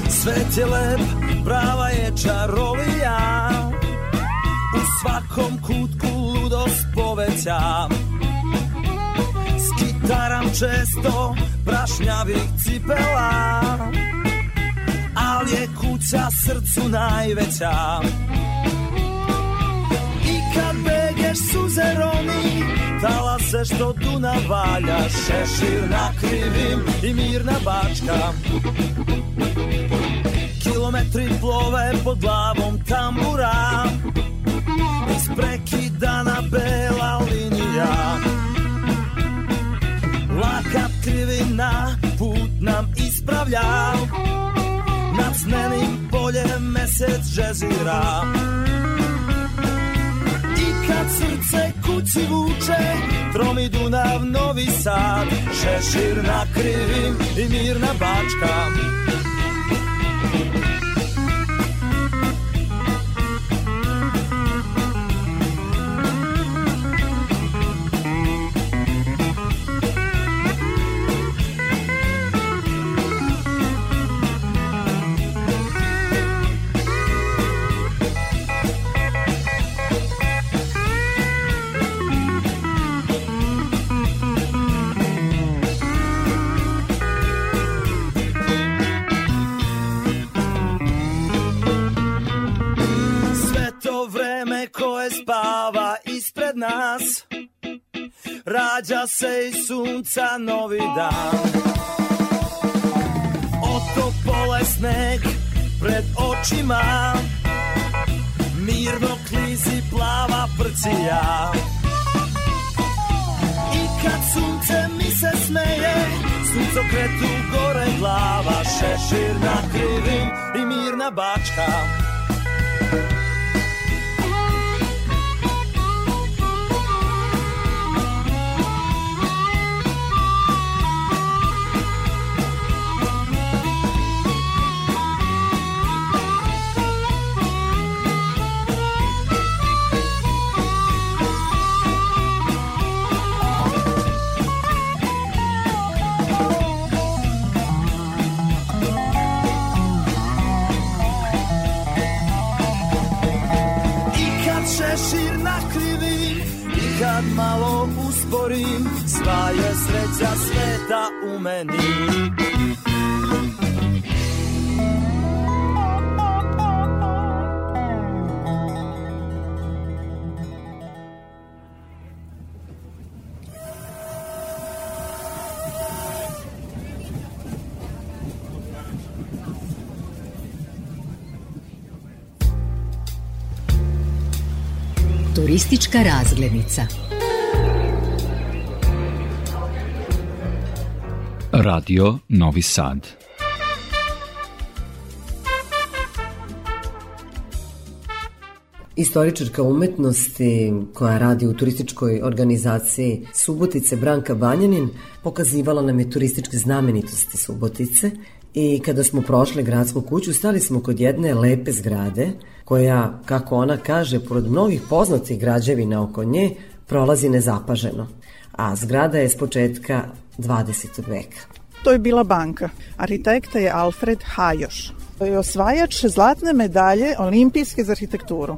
Svet je lep, prava je čarolija U svakom kutku ludost poveća Skitaram često prašnjavih cipela Al je kuća srcu najveća kad begeš suze romi Talase što Duna valja Šešir na krivim i mirna bačka. Kilometri plove pod glavom tambura Isprekidana bela linija. Laka krivina put nam ispravlja Nad snenim poljem mesec žezira kad srce kući vuče Tromi Dunav, Novi Sad. Šešir na krivim i mirna bačka Rađa se iz sunca novi dan Oto pole sneg pred očima. Mirno klizi plava prcija I kad sunce mi se smeje Suncokretu gore glava Šešir na krivim i mirna bačka usporim Sva je sreća sveta u meni Turistička razglednica. Radio Novi Sad. Istoričarka umetnosti koja radi u turističkoj organizaciji Subotice Branka Banjanin pokazivala nam je turističke znamenitosti Subotice i kada smo prošli gradsku kuću stali smo kod jedne lepe zgrade koja, kako ona kaže, pored mnogih poznatih građevina oko nje, prolazi nezapaženo. A zgrada je s početka 20. veka. To je bila banka. Arhitekta je Alfred Hajoš. To je osvajač zlatne medalje olimpijske za arhitekturu.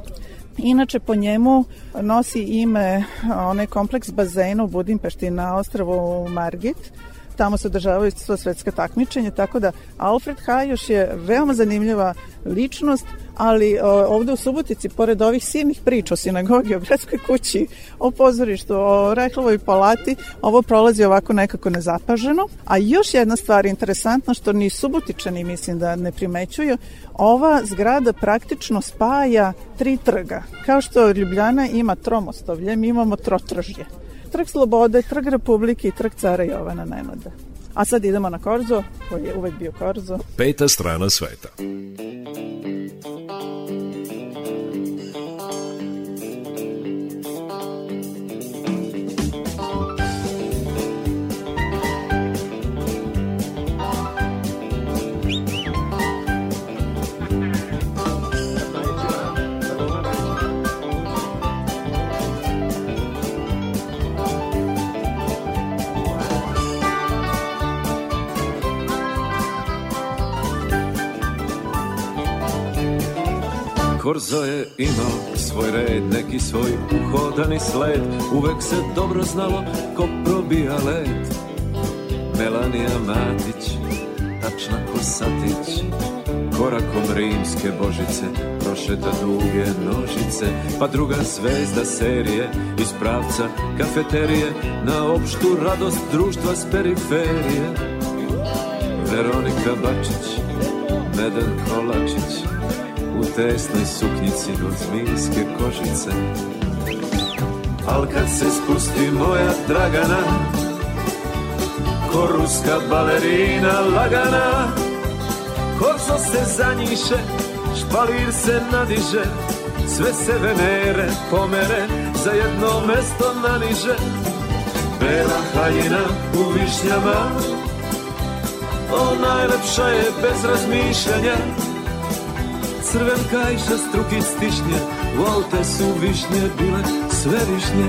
Inače po njemu nosi ime onaj kompleks bazena u Budimpešti na ostrvu Margit. Tamo se održavaju sva svetska takmičenja, tako da Alfred Hajoš je veoma zanimljiva ličnost, ali ovde u Subotici, pored ovih silnih priča o sinagogi, o gradskoj kući, o pozorištu, o Reklovoj palati, ovo prolazi ovako nekako nezapaženo. A još jedna stvar interesantna, što ni Subotičani mislim da ne primećuju, ova zgrada praktično spaja tri trga. Kao što Ljubljana ima tromostovlje, mi imamo trotržje. Trg Slobode, Trg Republike i Trg Cara Jovana Nenada. A sad idemo na Korzo, koji je uvek bio Korzo. Peta strana sveta. Korzo je imao svoj red, neki svoj uhodani sled. Uvek se dobro znalo ko probija led. Melanija Matić, tačna ko satić. Korakom rimske božice prošeta duge nožice. Pa druga zvezda serije iz pravca kafeterije Na opštu radost društva s periferije. Veronika Bačić, Medan Kolačić u tesnoj suknjici od zmijske kožice. Al kad se spusti moja Dragana Ko ruska balerina lagana Korzo se zanjiše, špalir se nadiže Sve se venere pomere, za jedno mesto naniže. Bela haljina u višnjama O najlepša je bez razmišljanja crven kajša strukic stišnje Volte su višnje bile sve višnje.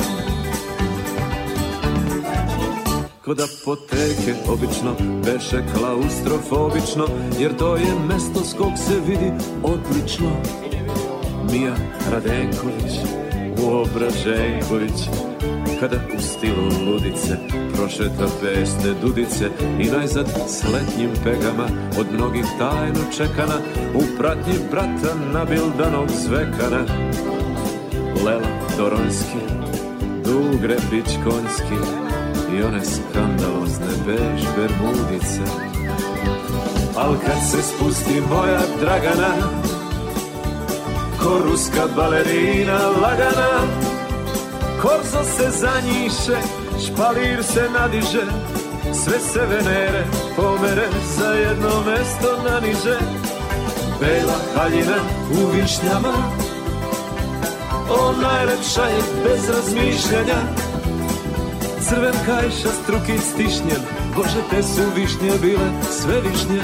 Kod apoteke obično beše klaustrofobično Jer to je mesto s kog se vidi odlično. Mija Radenković, Uobraženković Kada u stilu ludice prošeta pesne dudice I najzad s letnjim pegama od mnogih tajno čekana U pratnji brata nabildanog zvekana. Lela Doronski, Dugre Bićkonjski I one skandalozne bež bermudice Al kad se spusti moja Dragana Ko ruska balerina lagana Korzo se zanjiše, špalir se nadiže Sve se venere pomere, za jedno mesto naniže. Bela haljina u višnjama O najlepša je bez razmišljanja. Crven kajša strukic stišnjen Bože te su višnje bile sve višnje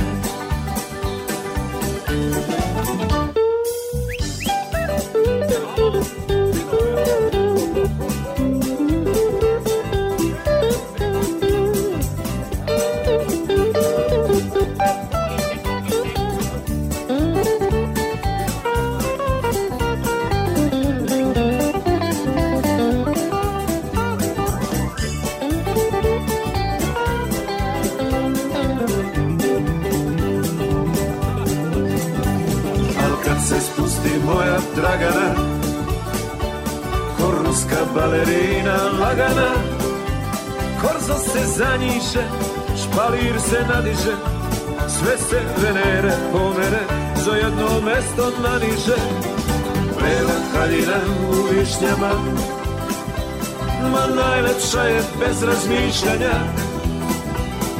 bez razmišljanja.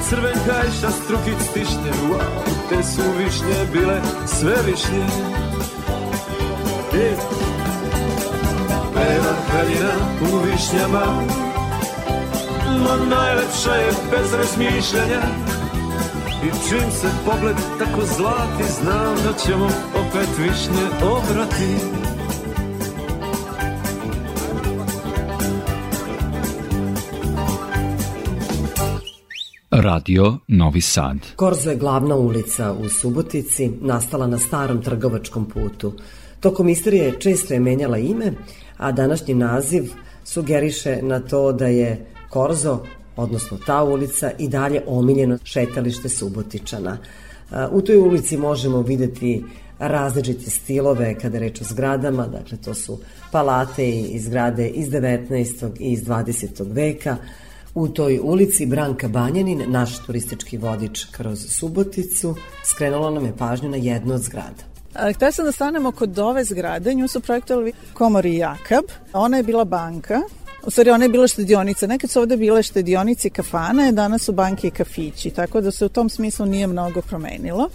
Crven kajša, strukic tišnje, wow, te su višnje bile sve višnje. Ej, Bela haljina u višnjama, ma najlepša je bez razmišljanja. I čim se pogled tako zlati, znam da ćemo opet višnje obrati. Radio Novi Sad. Korzo je glavna ulica u Subotici, nastala na starom trgovačkom putu. Tokom istorije često je menjala ime, a današnji naziv sugeriše na to da je Korzo, odnosno ta ulica, i dalje omiljeno šetalište Subotičana. U toj ulici možemo videti različite stilove kada reč o zgradama, dakle to su palate i zgrade iz 19. i iz 20. veka, U toj ulici Branka Banjanin, naš turistički vodič kroz Suboticu, skrenula nam je pažnju na jednu od zgrada. Htela sam da stanemo kod ove zgrade, nju su projektovali Komori Jakab. Ona je bila banka, U stvari, ona je bila štedionica. Nekad su ovde bile štedionice i kafane, danas su banke i kafići, tako da se u tom smislu nije mnogo promenilo.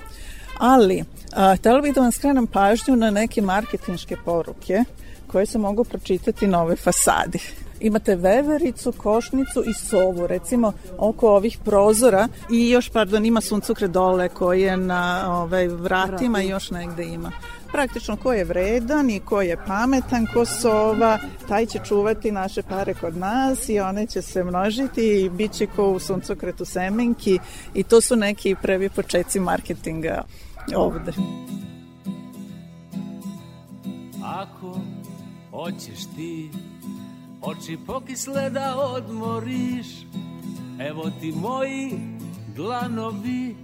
Ali, a, bih da vam skrenem pažnju na neke marketinške poruke koje se mogu pročitati na ovoj fasadi imate vevericu, košnicu i sovu, recimo oko ovih prozora i još, pardon, ima suncukre dole koji je na ovaj, vratima i još negde ima. Praktično ko je vredan i ko je pametan, ko sova, taj će čuvati naše pare kod nas i one će se množiti i bit će ko u suncukretu semenki i to su neki prvi početci marketinga ovde. Ako hoćeš ti oči pokisle da odmoriš. Evo ti moji dlanovi,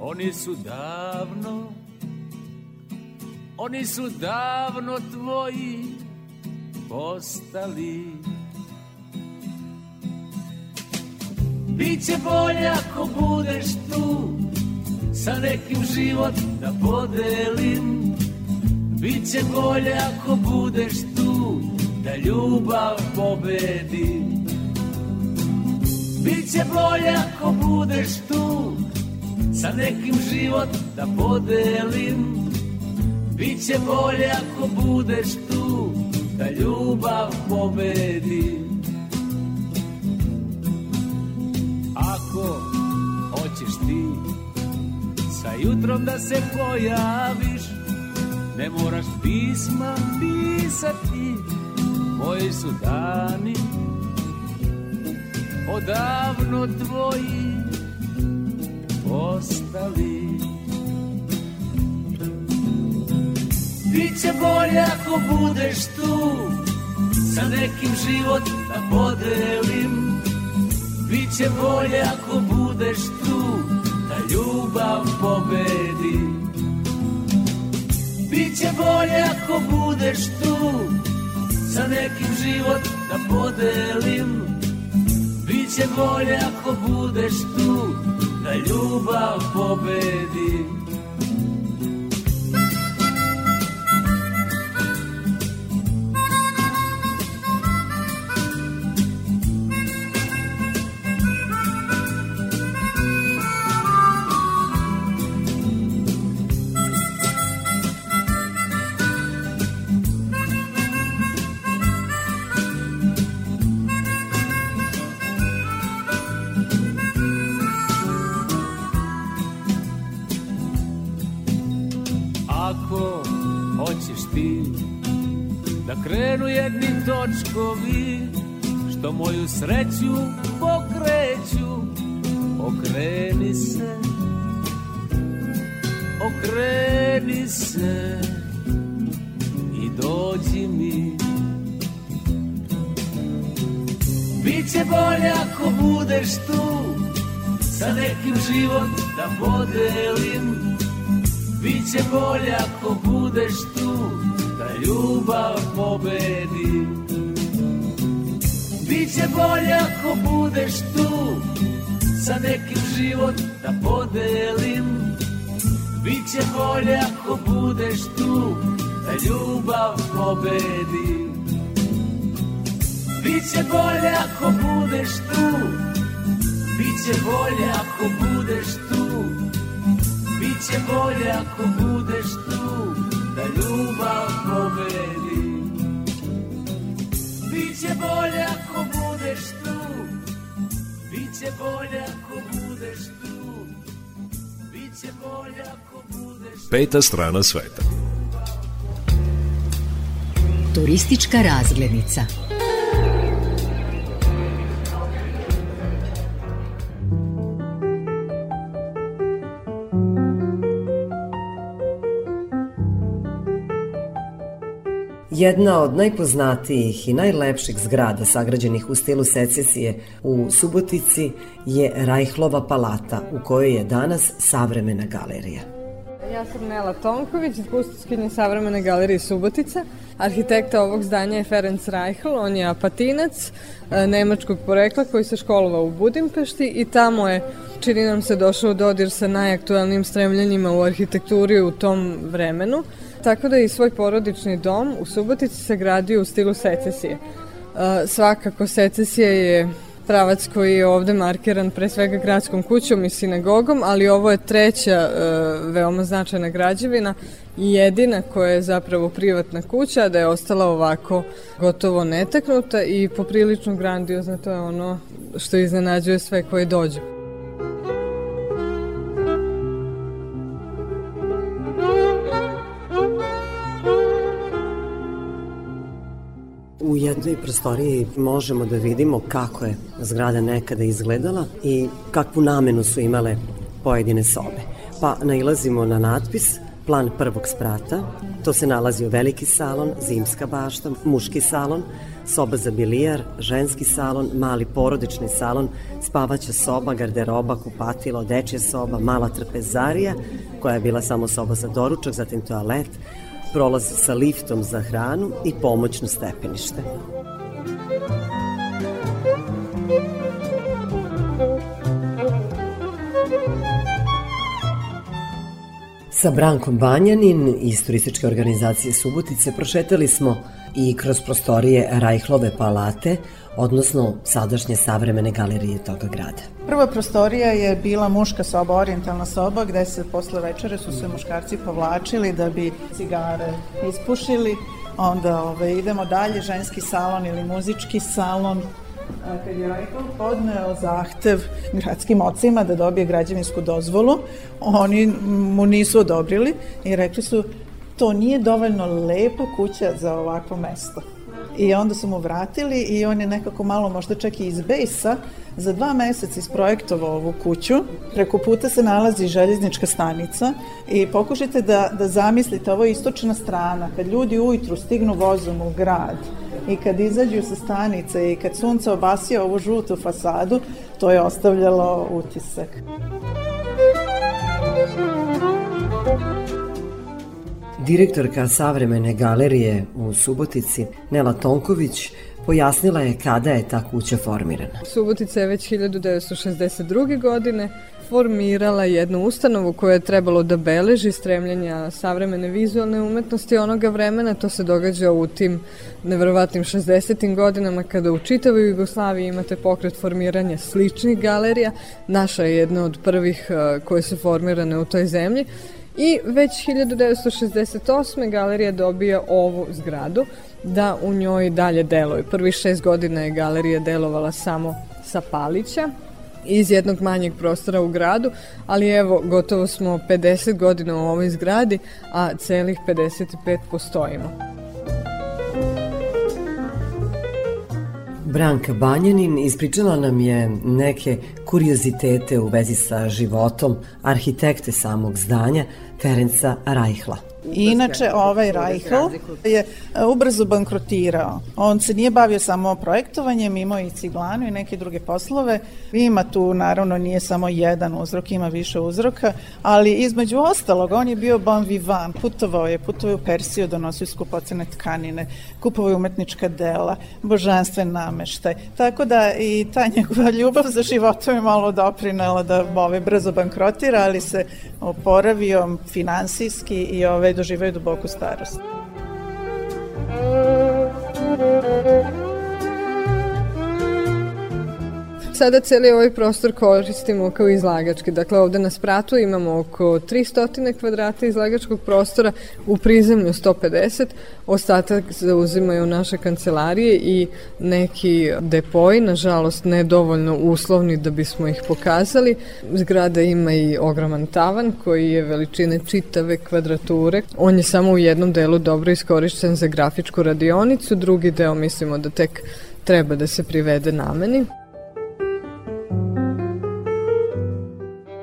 oni su davno Oni su davno tvoji postali. Biće bolje ako budeš tu Sa nekim život da podelim. Biće bolje ako budeš tu da ljubav pobedi. Biće bolje ako budeš tu Sa nekim život da podelim. Biće bolje ako budeš tu Da ljubav pobedi. Ako hoćeš ti Sa jutrom da se pojaviš Ne moraš pisma pisati moji su dani odavno tvoji ostali Biće bolje ako budeš tu Sa nekim život da podelim. Biće bolje ako budeš tu Da ljubav pobedi Biće bolje ako budeš tu sa nekim život da podelim. Biće bolje ako budeš tu da ljubav pobedi moju sreću pokreću. Okreni se okreni se i dođi mi. Biće bolje ako budeš tu Sa nekim život da podelim. Biće bolje ako budeš tu bolje ako budeš tu. Sa nekim život da podelim. Biće bolje ako budeš tu da ljubav pobedi Biće bolje ako budeš tu. Biće bolje ako budeš tu. Biće bolje ako budeš tu Da ljubav pobedi Biće bolje ako Biće bolje ako budeš tu Biće bolje ako budeš tu Peta strana sveta. Turistička razglednica. Jedna od najpoznatijih i najlepših zgrada sagrađenih u stilu secesije u Subotici je Rajhlova palata u kojoj je danas savremena galerija. Ja sam Nela Tonković, kustoskinja Savremene galerije Subotica. Arhitekta ovog zdanja je Ferenc Reichel, on je apatinac e, nemačkog porekla koji se školovao u Budimpešti i tamo je, čini nam se, došao dodir sa najaktualnim stremljenjima u arhitekturi u tom vremenu. Tako da i svoj porodični dom u Subotici se gradio u stilu secesije. E, Svakako secesija je pravac koji je ovde markiran pre svega gradskom kućom i sinagogom, ali ovo je treća e, veoma značajna građevina i jedina koja je zapravo privatna kuća, da je ostala ovako gotovo netaknuta i poprilično grandiozna, to je ono što iznenađuje sve koji dođu. U jednoj prostoriji možemo da vidimo kako je zgrada nekada izgledala i kakvu namenu su imale pojedine sobe. Pa nailazimo na natpis plan prvog sprata. To se nalazi u veliki salon, zimska bašta, muški salon, soba za bilijar, ženski salon, mali porodični salon, spavaća soba, garderoba, kupatilo, dečja soba, mala trpezarija, koja je bila samo soba za doručak, zatim toalet, prolaz sa liftom za hranu i pomoćno stepenište. Sa Brankom Banjanin iz turističke organizacije Subotice prošetali smo i kroz prostorije Rajhlove palate, odnosno sadašnje savremene galerije toga grada. Prva prostorija je bila muška soba, orijentalna soba, gde se posle večere su se muškarci povlačili da bi cigare ispušili. Onda ove, idemo dalje, ženski salon ili muzički salon, kad je Reichel podneo zahtev gradskim ocima da dobije građevinsku dozvolu, oni mu nisu odobrili i rekli su to nije dovoljno lepa kuća za ovakvo mesto. I onda su mu vratili i on je nekako malo možda čak i iz bejsa za dva meseca isprojektovao ovu kuću. Preko puta se nalazi željeznička stanica i pokušajte da, da zamislite, ovo je istočna strana, kad ljudi ujutru stignu vozom u grad i kad izađu sa stanice i kad sunce obasija ovu žutu fasadu, to je ostavljalo utisak. Direktorka savremene galerije u Subotici, Nela Tonković, pojasnila je kada je ta kuća formirana. Subotica je već 1962. godine formirala jednu ustanovu koja je trebalo da beleži stremljenja savremene vizualne umetnosti onoga vremena. To se događa u tim neverovatnim 60. godinama kada u čitavoj Jugoslaviji imate pokret formiranja sličnih galerija. Naša je jedna od prvih eh, koje su formirane u toj zemlji. I već 1968. galerija dobija ovu zgradu da u njoj dalje deluje. Prvi šest godina je galerija delovala samo sa Palića, iz jednog manjeg prostora u gradu, ali evo, gotovo smo 50 godina u ovoj zgradi, a celih 55 postojimo. Branka Banjanin ispričala nam je neke kuriozitete u vezi sa životom arhitekte samog zdanja, Ferenca Rajhla. Inače, ovaj Reichel je e, ubrzo bankrotirao. On se nije bavio samo projektovanjem, imao i ciglanu i neke druge poslove. Ima tu, naravno, nije samo jedan uzrok, ima više uzroka, ali između ostalog, on je bio bon vivant, putovao je, putovao je u Persiju, donosio skupocene tkanine, kupovao je umetnička dela, božanstven nameštaj. Tako da i ta njegova ljubav za životom je malo doprinela da ove brzo bankrotira, ali se oporavio finansijski i ove doživaju duboku starost. Sada celi ovaj prostor koristimo kao izlagački. Dakle, ovde na spratu imamo oko 300 kvadrata izlagačkog prostora, u prizemlju 150, ostatak zauzimaju naše kancelarije i neki depoji, nažalost ne dovoljno uslovni da bismo ih pokazali. Zgrada ima i ogroman tavan koji je veličine čitave kvadrature. On je samo u jednom delu dobro iskorišćen za grafičku radionicu, drugi deo mislimo da tek treba da se privede nameni. Thank you.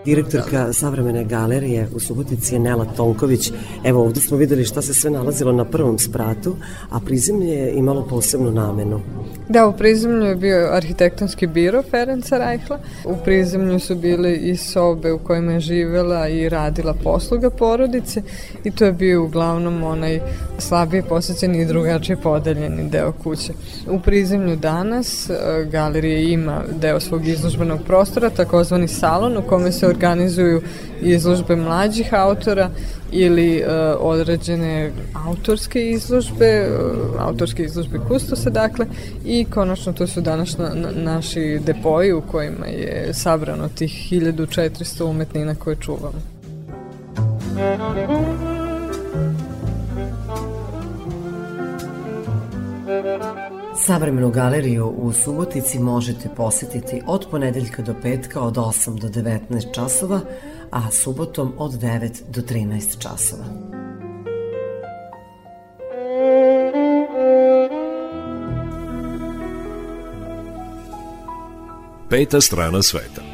Direktorka savremene galerije u Subotici je Nela Tonković. Evo ovde smo videli šta se sve nalazilo na prvom spratu, a prizemlje je imalo posebnu namenu. Da, u prizemlju je bio arhitektonski biro Ferenca Rajhla. U prizemlju su bile i sobe u kojima je živela i radila posluga porodice i to je bio uglavnom onaj slabije posećeni i drugačije podeljeni deo kuće. U prizemlju danas e, galerija ima deo svog izložbenog prostora, takozvani salon u kome se organizuju izložbe mlađih autora ili uh, određene autorske izložbe, uh, autorske izložbe kustosa, dakle, i konačno to su danas na, na, naši depoji u kojima je sabrano tih 1400 umetnina koje čuvamo. Savremenu galeriju u Subotici možete posetiti od ponedeljka do petka od 8 do 19 časova, a subotom od 9 do 13 časova. Peta strana sveta.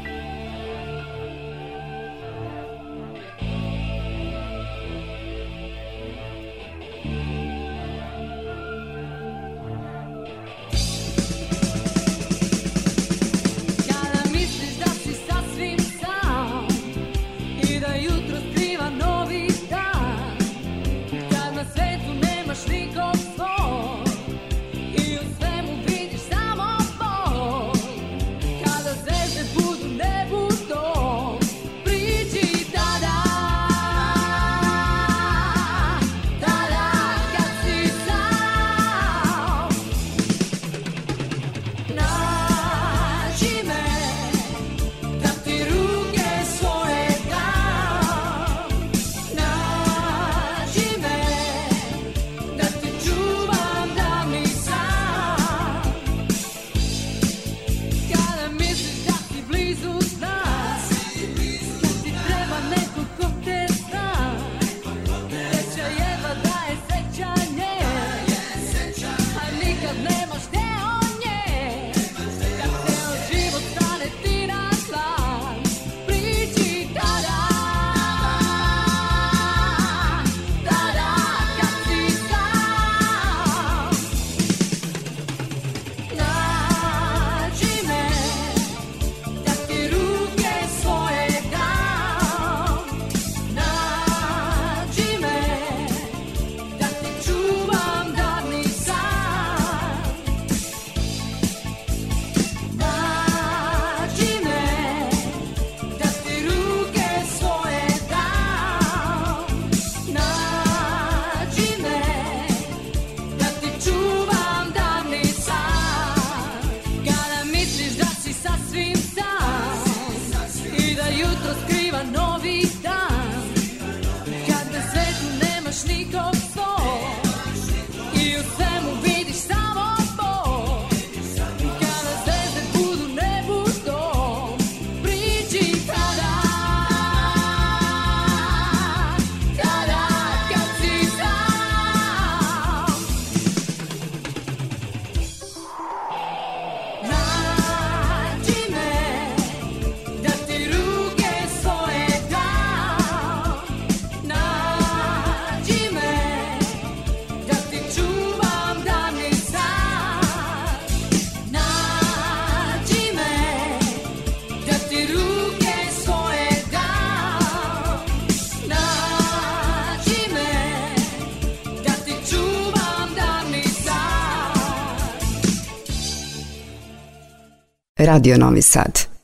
Radio Novi Sad.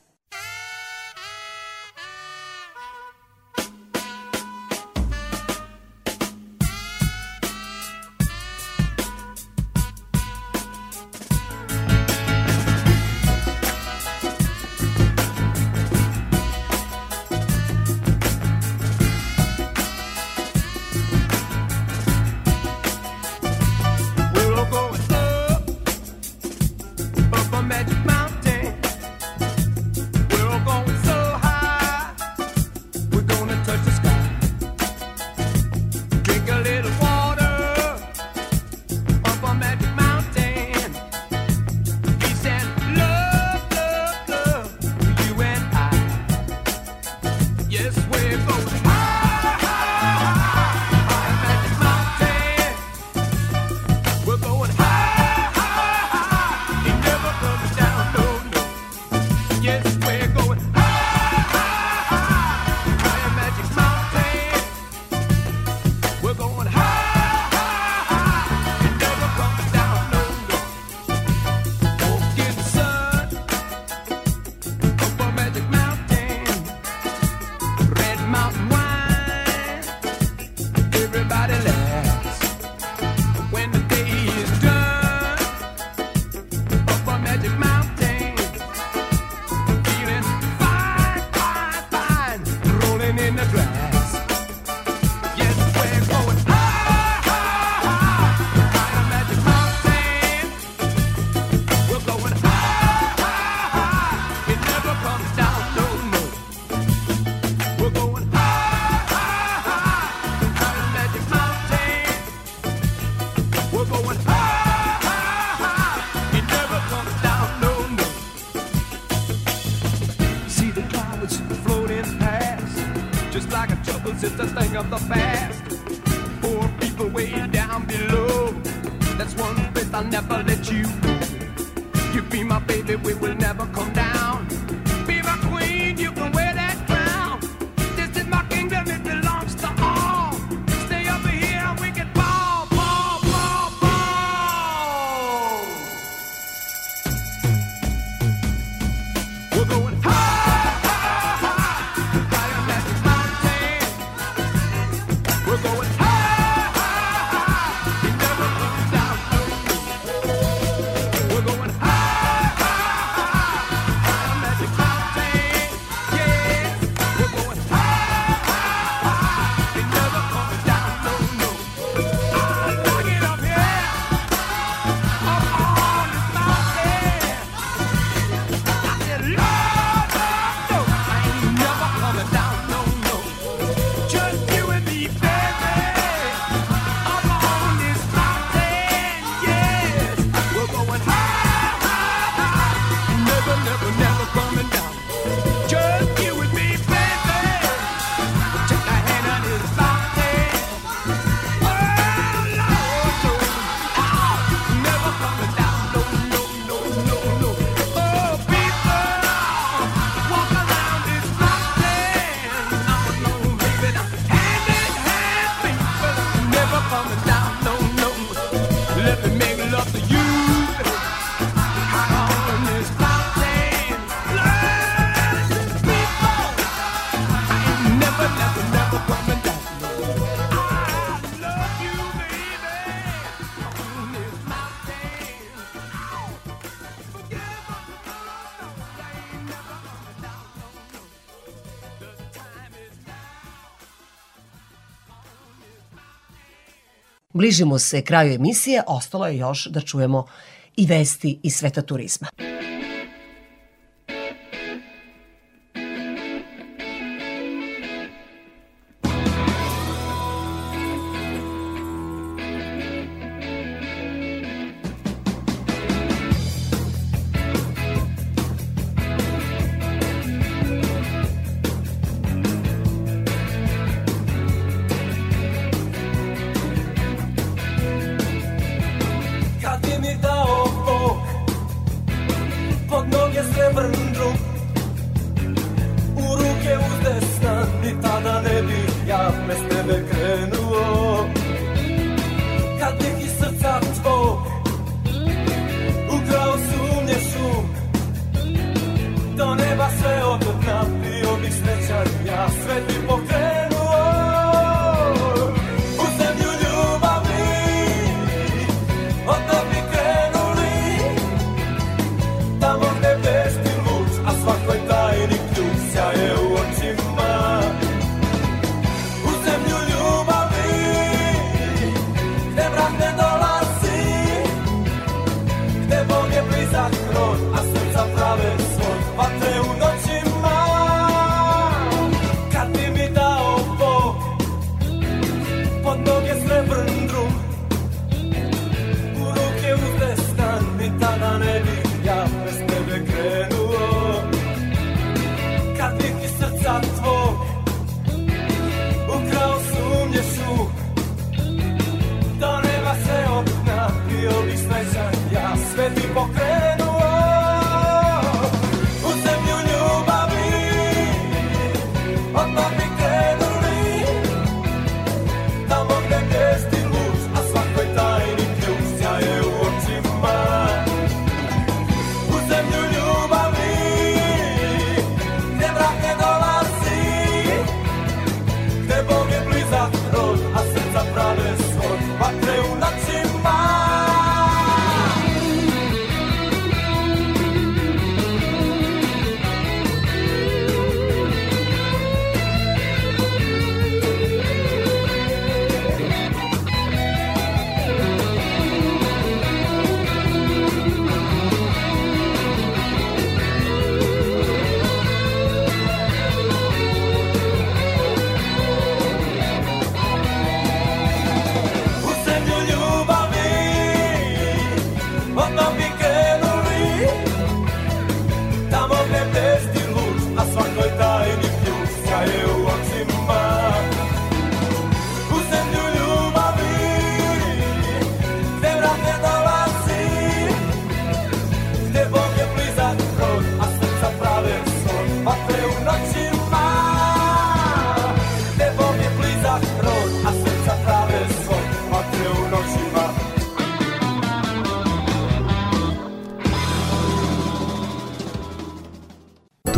bližimo se kraju emisije, ostalo je još da čujemo i vesti iz sveta turizma.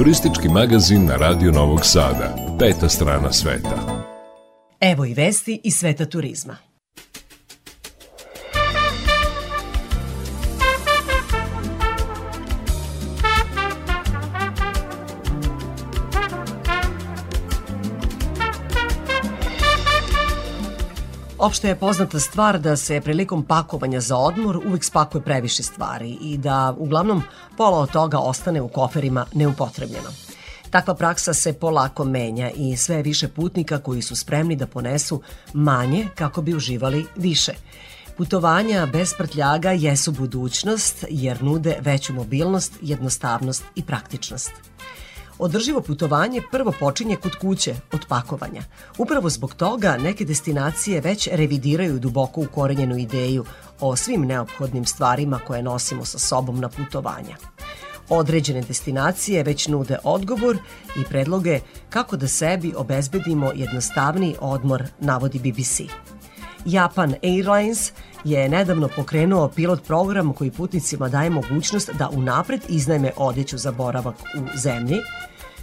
Turistički magazin na Radio Novog Sada. Peta strana sveta. Evo i vesti iz sveta turizma. Opšte je poznata stvar da se prilikom pakovanja za odmor uvek spakuje previše stvari i da uglavnom pola od toga ostane u koferima neupotrebljeno. Takva praksa se polako menja i sve više putnika koji su spremni da ponesu manje kako bi uživali više. Putovanja bez prtljaga jesu budućnost jer nude veću mobilnost, jednostavnost i praktičnost. Održivo putovanje prvo počinje kod kuće, od pakovanja. Upravo zbog toga neke destinacije već revidiraju duboko ukorenjenu ideju o svim neophodnim stvarima koje nosimo sa sobom na putovanja. Određene destinacije već nude odgovor i predloge kako da sebi obezbedimo jednostavniji odmor, navodi BBC. Japan Airlines je nedavno pokrenuo pilot program koji putnicima daje mogućnost da unapred iznajme odeću za boravak u zemlji,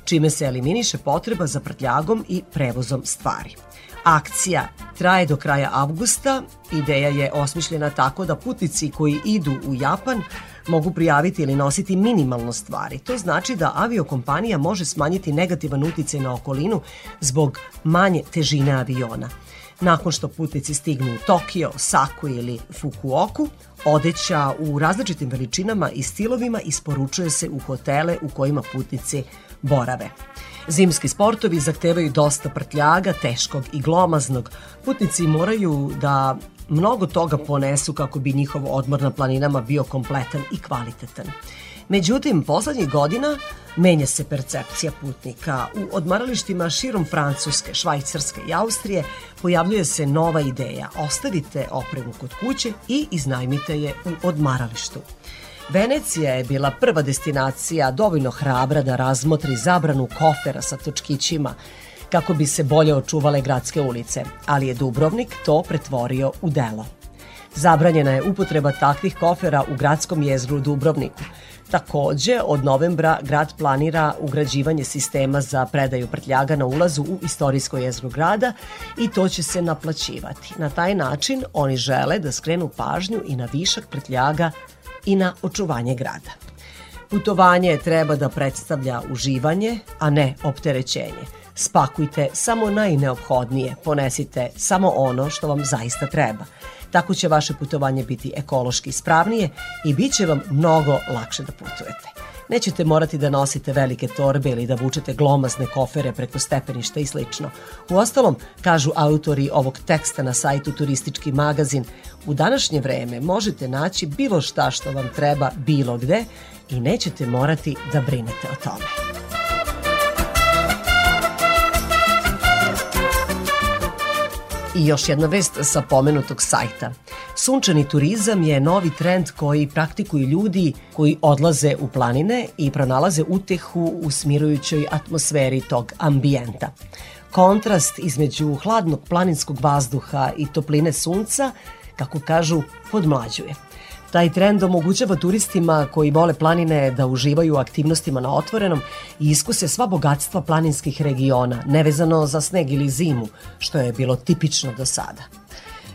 čime se eliminiše potreba za prtljagom i prevozom stvari. Akcija traje do kraja avgusta. Ideja je osmišljena tako da putnici koji idu u Japan mogu prijaviti ili nositi minimalno stvari. To znači da aviokompanija može smanjiti negativan uticaj na okolinu zbog manje težine aviona. Nakon što putnici stignu u Tokio, Saku ili Fukuoku, odeća u različitim veličinama i stilovima isporučuje se u hotele u kojima putnici borave. Zimski sportovi zahtevaju dosta prtljaga, teškog i glomaznog. Putnici moraju da mnogo toga ponesu kako bi njihov odmor na planinama bio kompletan i kvalitetan. Međutim, poslednjih godina menja se percepcija putnika. U odmaralištima širom Francuske, Švajcarske i Austrije pojavljuje se nova ideja. Ostavite opremu kod kuće i iznajmite je u odmaralištu. Venecija je bila prva destinacija dovoljno hrabra da razmotri zabranu kofera sa točkićima kako bi se bolje očuvale gradske ulice, ali je Dubrovnik to pretvorio u delo. Zabranjena je upotreba takvih kofera u gradskom jezgru Dubrovniku. Takođe, od novembra grad planira ugrađivanje sistema za predaju prtljaga na ulazu u istorijsko jezgro grada i to će se naplaćivati. Na taj način oni žele da skrenu pažnju i na višak prtljaga i na očuvanje grada. Putovanje treba da predstavlja uživanje, a ne opterećenje. Spakujte samo najneophodnije, ponesite samo ono što vam zaista treba. Tako će vaše putovanje biti ekološki ispravnije i bit će vam mnogo lakše da putujete. Nećete morati da nosite velike torbe ili da vučete glomazne kofere preko stepeništa i slično. U ostalom, kažu autori ovog teksta na sajtu Turistički magazin, u današnje vreme možete naći bilo šta što vam treba bilo gde i nećete morati da brinete o tome. I još jedna vest sa pomenutog sajta. Sunčani turizam je novi trend koji praktikuju ljudi koji odlaze u planine i pronalaze utehu u smirujućoj atmosferi tog ambijenta. Kontrast između hladnog planinskog vazduha i topline sunca, kako kažu, podmlađuje. Taj trend omogućava turistima koji vole planine da uživaju aktivnostima na otvorenom i iskuse sva bogatstva planinskih regiona, nevezano za sneg ili zimu, što je bilo tipično do sada.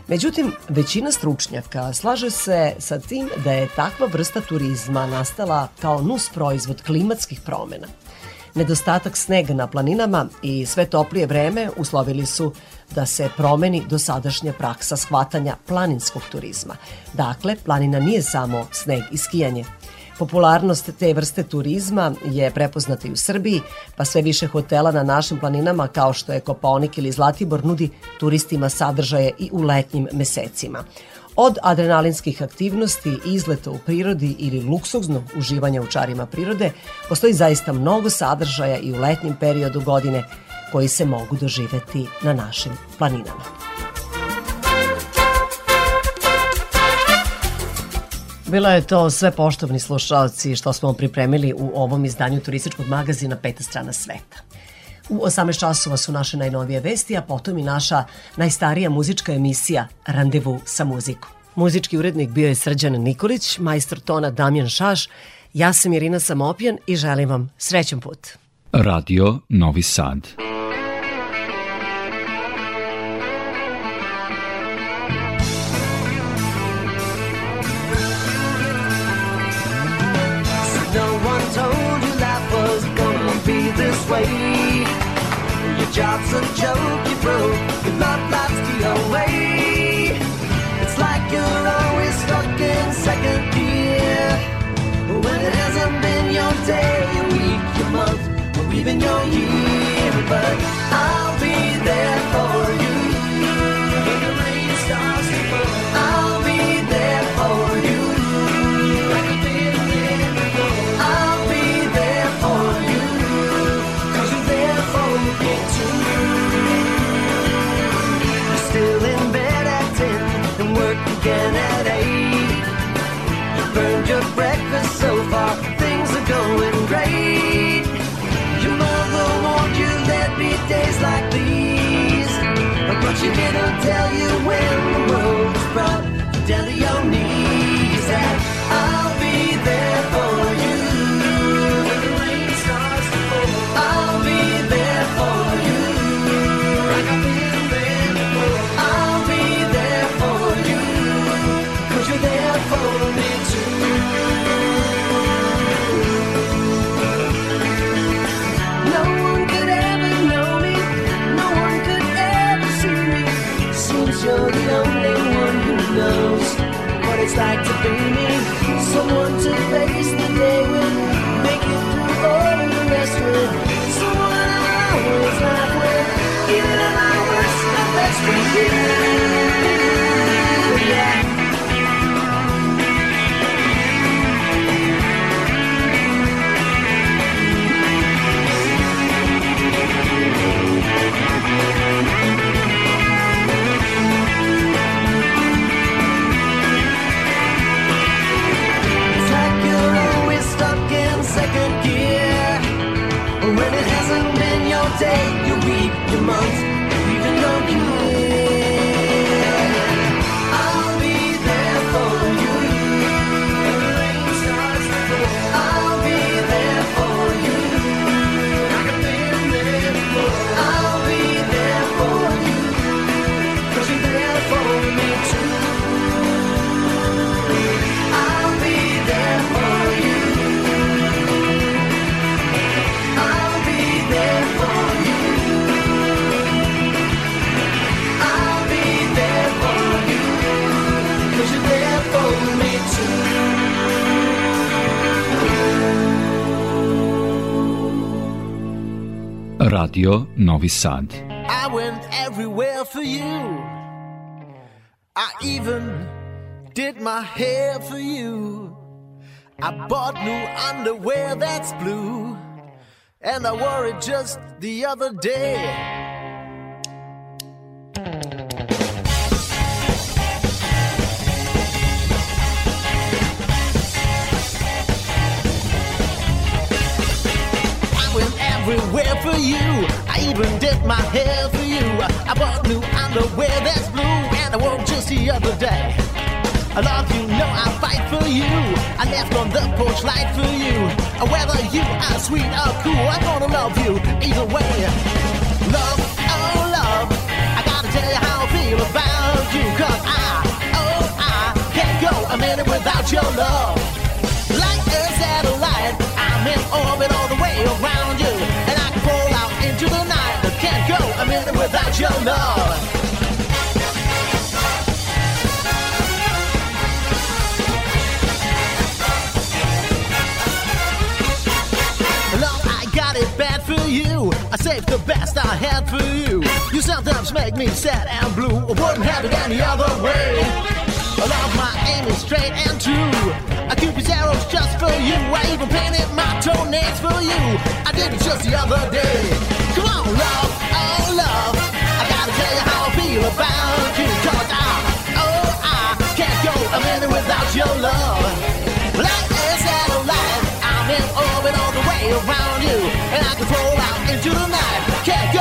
Međutim, većina stručnjaka slaže se sa tim da je takva vrsta turizma nastala kao nus proizvod klimatskih promena. Nedostatak snega na planinama i sve toplije vreme uslovili su da se promeni dosadašnja praksa shvatanja planinskog turizma. Dakle, planina nije samo sneg i skijanje. Popularnost te vrste turizma je prepoznata i u Srbiji, pa sve više hotela na našim planinama kao što je Kopaonik ili Zlatibor nudi turistima sadržaje i u letnjim mesecima. Od adrenalinskih aktivnosti, izleta u prirodi ili luksuznog uživanja u čarima prirode, postoji zaista mnogo sadržaja i u letnjem periodu godine koji se mogu doživeti na našim planinama. Bilo je to sve poštovni slušalci što smo pripremili u ovom izdanju turističkog magazina Peta strana sveta. U 18 časova su naše najnovije vesti, a potom i naša najstarija muzička emisija Randevu sa muzikom. Muzički urednik bio je Srđan Nikolić, majstor tona Damjan Šaš, ja sam Irina Samopjan i želim vam srećan put. Radio Novi Sad. Job's a joke, you broke. Your love life's the away. It's like you're always stuck in second gear. When it hasn't been your day, your week, your month, or even your year. But I'll like to be me. Someone to face the day with, make it through all the rest with. Someone I always laugh with, even at my worst, my best with you. Second gear. When it hasn't been your day, Radio Novi Sad. I went everywhere for you. I even did my hair for you. I bought new underwear that's blue. And I wore it just the other day. My hair for you. I bought new underwear that's blue, and I wore it just the other day. I love you, know I fight for you. I left on the porch light for you. Whether you are sweet or cool, I'm gonna love you either way. Love, oh love, I gotta tell you how I feel about you. Cause I, oh I, can't go a minute without your love. Like a satellite, I'm in orbit it bad for you. I saved the best I had for you. You sometimes make me sad and blue. I wouldn't have it any other way. I Love, my aim is straight and true. I keep these arrows just for you. I even painted my toenails for you. I did it just the other day. Come on, love. Gotta tell you how I feel about you. Cause I, oh, I can't go a minute without your love. Like a satellite, I'm in orbit all the way around you. And I can fall out into the night. Can't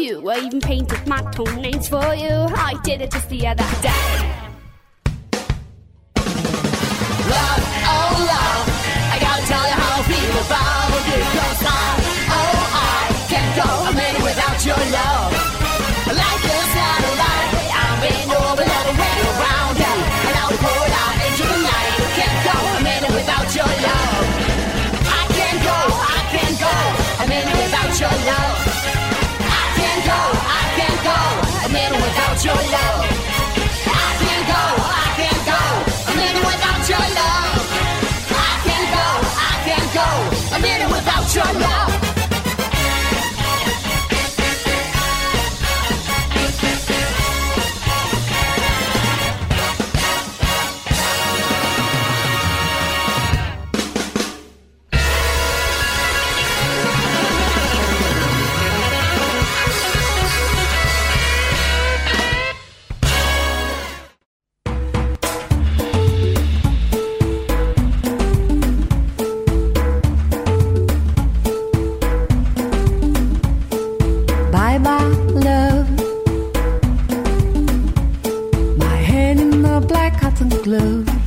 you. I even painted my toenails for you. I did it just the other day. Your life. Bye bye, love. My hand in the black cotton glove.